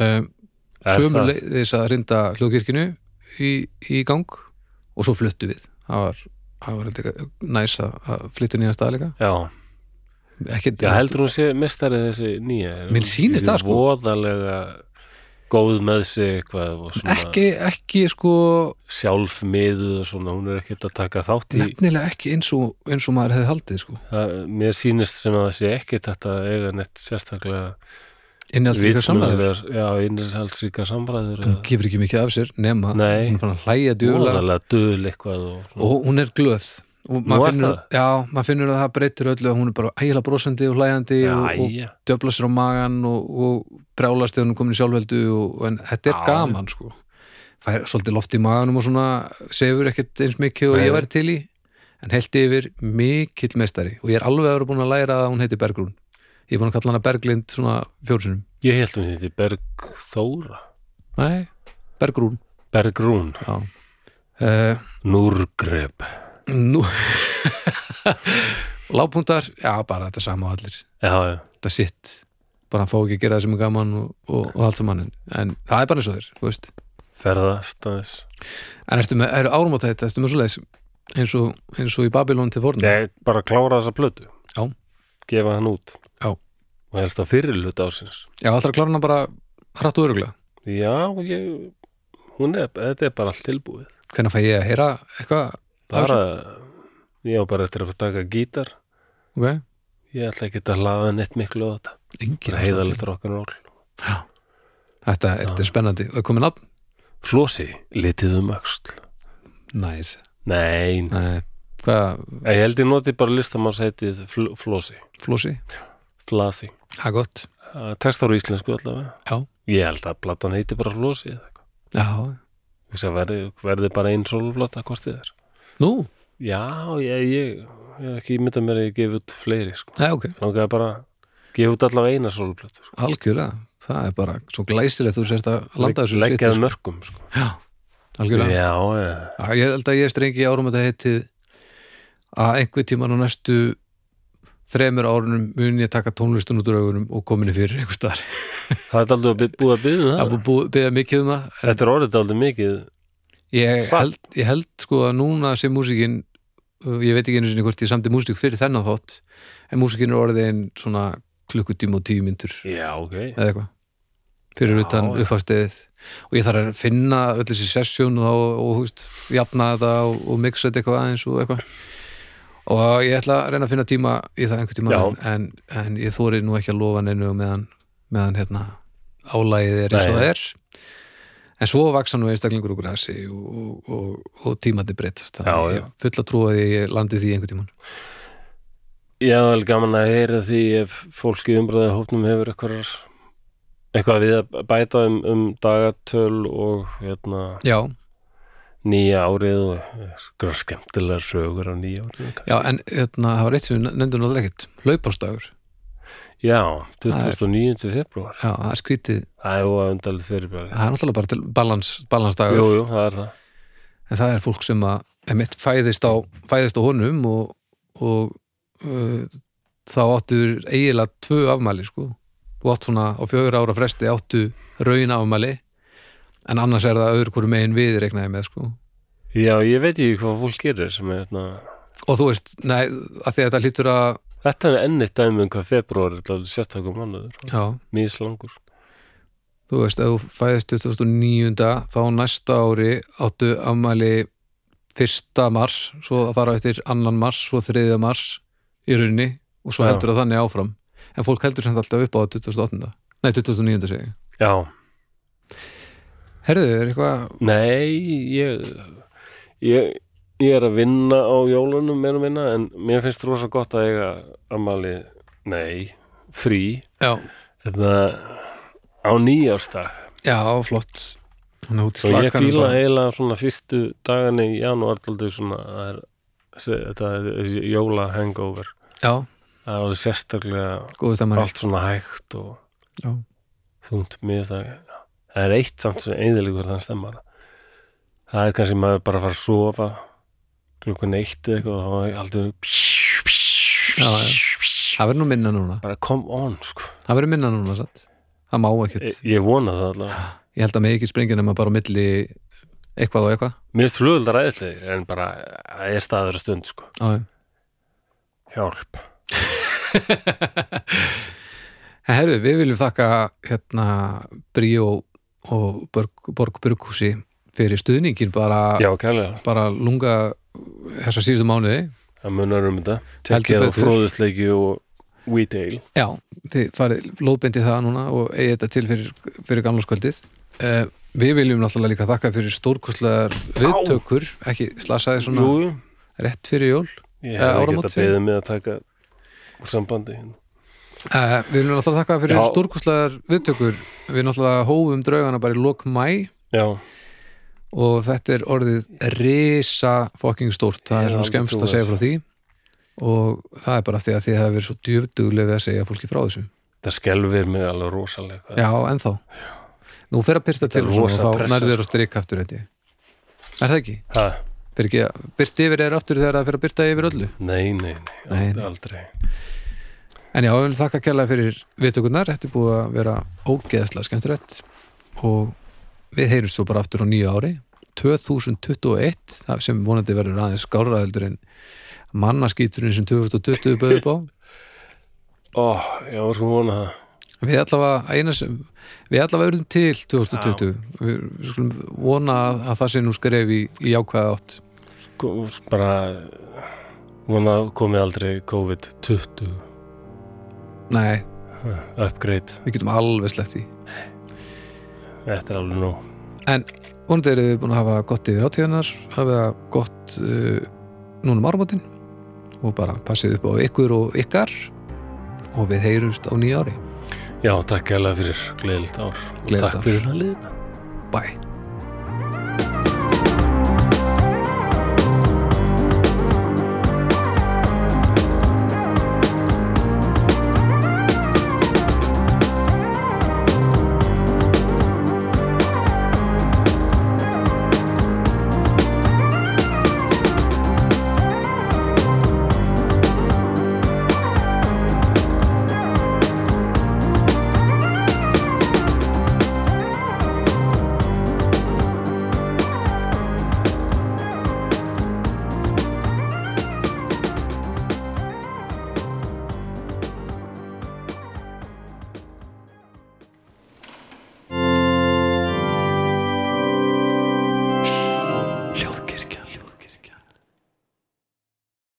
um, sömu það? leiðis að rinda hljóðkirkjunu í, í gang. Og svo fluttu við. Það var, það var næs að, flyttu nýjan stað líka. Já, ekki, já, heldur hún sé mestarið þessi nýja, Mér sýnist það, sko. voðalega góð með sig eitthvað og svona ekki, ekki sko sjálfmiðuð og svona, hún er ekkert að taka þátt í nefnilega ekki eins og, eins og maður hefði haldið sko. Það, mér sýnist sem að það sé ekkert þetta eiga neitt sérstaklega innhaldsríka samræður já, innhaldsríka samræður hún gefur ekki mikið af sér nema Nei. hún er fann að hlæja djúlega og, og hún er glöð og maður er finnur, það? já, maður finnur að það breytir öllu að hún er bara ægilega brosandi og hlæjandi og, og Jæja. döfla sér á magan og, og brjálast þegar hún er komin í sjálfveldu og, en þetta er Já. gaman sko fær svolítið loft í maganum og svona sefur ekkert eins mikið og Nei. ég væri til í en held yfir mikill meistari og ég er alveg að vera búin að læra að hún heiti Bergrún ég er búin að kalla hana Berglind svona fjórsunum ég held hún hétti Bergþóra. Nei, Bergrún. Bergrún, uh, Núrgreb nú lágpuntar, já bara þetta sama á allir. Já, já, þetta sitt. Bara að fá ekki að gera það sem er gaman og, og, og allt saman. En, en það er bara eins og þér, þú veist. Ferðast aðeins. En ertu með, eru árum á þetta, ertu með svoleiðis? Eins og, eins og í Babylon til forna? Ég bara klára þessa plötu. Já. gefa hann út. Og helst að fyrir hluta ásins já, alltaf að klára hana bara hratt og öruglega já, ég hún er, þetta er bara allt tilbúið. Hvernig fæ ég að heyra eitthvað bara, ég á bara eftir að taka gítar. Þessu? ok, ég ætla ekki að hlaða neitt miklu á þetta. Engin heiðalegt rock'n'roll. Þetta er, er spennandi. Og er komið nafn? Flosi, litið um öxl. Næs, Nei, nei, hvað, ég held ég noti bara listamanns heitið fl Flosi, flósi Flasi það er gott, Tekstar á íslensku allavega. Já, Ég held að platan heiti bara eitthvað. já. Verði, verði bara einn sólplata hvort þið er. Nú, Já, ég, ég, ég ekki myndað mér að ég gefi út fleiri sko. nei, ok, Langaði bara að gefa út allavega eina sólplata sko. algjörlega. Það er bara svo glæsilegt þú sérst að landa þessu Leggjaði sitt, mörgum sko. já, algjörlega. Já, já, Já, ég held að ég strengi árum að þetta heitið að einhver tíman á næstu þremur árunum mun ég taka tónlistun út úr augunum og kominni fyrir einhver staðar. það er aldrei að búið að byggja um Það það er byggja mikið um það. Þetta er orðið aldrei mikið Ég held, ég held sko að núna sé músíkin, uh, ég veit ekki einu sinni hvort ég samti músík fyrir þennan þátt, en músíkin er orðið einn svona klukkutíma og tíu myndur Já, ok eða eitthvað fyrir Já, utan já. uppfæsteðið og ég þarf að finna öll þessi sessjón og, og, og húst, jafna þetta og, og mixa þetta eitthvað aðeins og eitthvað og ég ætla að reyna að finna tíma í það einhver tíma en, en ég þóri nú ekki að lofa neinu meðan, meðan hérna álægið er eins og það er. En svo vaksa nú einstaklingur úr grasi og, og, og, og tímandi breytast. Já, þannig að já. ég full að ég landi því einhver tíman Já, það er gaman að heyra því ef fólk í umbröðu hópnum hefur eitthvað eitthvað við að bæta um, um dagatöl og hérna, Já, nýja árið og skemmtilegar sögur á nýja árið já en hérna, það var eitt sem við nefndum náttúrulega ekkert hlaupastagur, Já, 29. februar já, það er skrítið. Það er óafundalið fyrirbæri. Það er náttúrulega bara til balans, balansdagur Jú, jú, það er það. En það er fólk sem að emitt, fæðist, á, fæðist á honum og, og uh, þá áttur eiginlega tvö afmæli sko. Þú átt svona á fjögur ára fresti áttu raun afmæli en annars er það öðru hverju megin við reiknaði með sko. Já, ég veit ekki hvað fólk gerir sem er hérna og þú veist, nei, að því að þetta hlýtur að Þetta er ennitt dæmi um hvað februar er alveg sérstakum mánuður, já, míslangur þú veist, ef þú fæðist 2009 þá næsta ári áttu afmæli fyrsta mars, svo það fara eftir annan mars, svo þriðja mars í rauninni og svo heldur það þannig áfram. En fólk heldur samt alltaf upp á 2008 nei, 2009 segi ég. Já, Herðu, er eitthvað nei, ég ég, ég er að vinna á jólunum meira og minna en mér finnst rosa gott að eiga ammali, nei, frí. Já, þetta á nýjárstag já flott. Og ég bara. eiginlega svona fyrstu dagana í janúar svona það er, þetta er jóla hangover. Já, það er alveg sérstaklega allt svona hægt og mér finnst það er eitt samt sem eðilegur þann stemmara. Það er kannski maður bara að fara að sofa klukkan eitt eða eitthvað og þá aldrei Já, það verður nú minna núna. Bara come on sko. Það verður minna núna, satt? Það má ekkert. Ég, ég vona það allavega. Ég held að mig ekki springi nema bara á milli eitthvað og eitthvað. Mér finnst flugöldar æðislega en bara það er staður að stund sko. Já. hjálp. En herðu, við viljum þakka hérna Bríó og Borg, Borg Brukhúsi fyrir stuðningin bara, Já, bara lunga þessa síðustu mánuði. Það munar um þetta. Tekkið og fróðusleiki og Wheatail Já, þið farið lóðbendi það núna og eigi þetta til fyrir, fyrir gamlarskvöldið uh, Við viljum náttúrulega líka þakka fyrir stórkostlegar viðtökur. Ekki slasaði svona Jú, rétt fyrir jól ég Eh, hef ekki segir. beðið mig að taka úr sambandi. Uh, Við viljum náttúrulega þakka fyrir Já. stórkostlegar viðtökur Við náttúrulega hófum draugana bara í lok mæ Já, og þetta er orðið risa fucking stórt, það Ég er svona aldrei skemmst trúað að segja frá því og það er bara því að þið hafa verið svo djöfduglega við að segja fólki frá þessu það skelfir mig alveg rosalega Já, ennþá Nú fer að byrta til er og svona rosa og þá pressa, nærður sko. og strik aftur hendi. Er það ekki? Ha, Fer ekki að byrta yfir er aftur þegar það fer að byrta yfir öllu nei, nei, nei, Nei, nei. aldrei. En já, við viljum þakka kærlega fyrir viðtökurnar. Þetta er búið að vera ógeðslega skemmtilegt. Og við heyrjum svo bara aftur á nýju ári. 2021 það sem vonandi verður aðeins skárraðeldur en mannaskýturinn sem 2020 bauði upp á. Ó, já, sko vona það. Við allavega eina sem við allavega verðum til 2020 við, við skulum vona að, að það sé nú skref í, í jákvæða átt. Bara vona komið aldrei COVID-20 Nei, upgrade, við getum alveg sleppt í þetta er alveg nóg. En vonandi eru við búin að hafa gott yfir átíðanar hafa gott uh, núna um áramótin og bara passið upp á ykkur og ykkar og við heyrumst á nýja ári. Já, takk hérlega fyrir gleðilt ár. Og takk fyrir það liðna Bye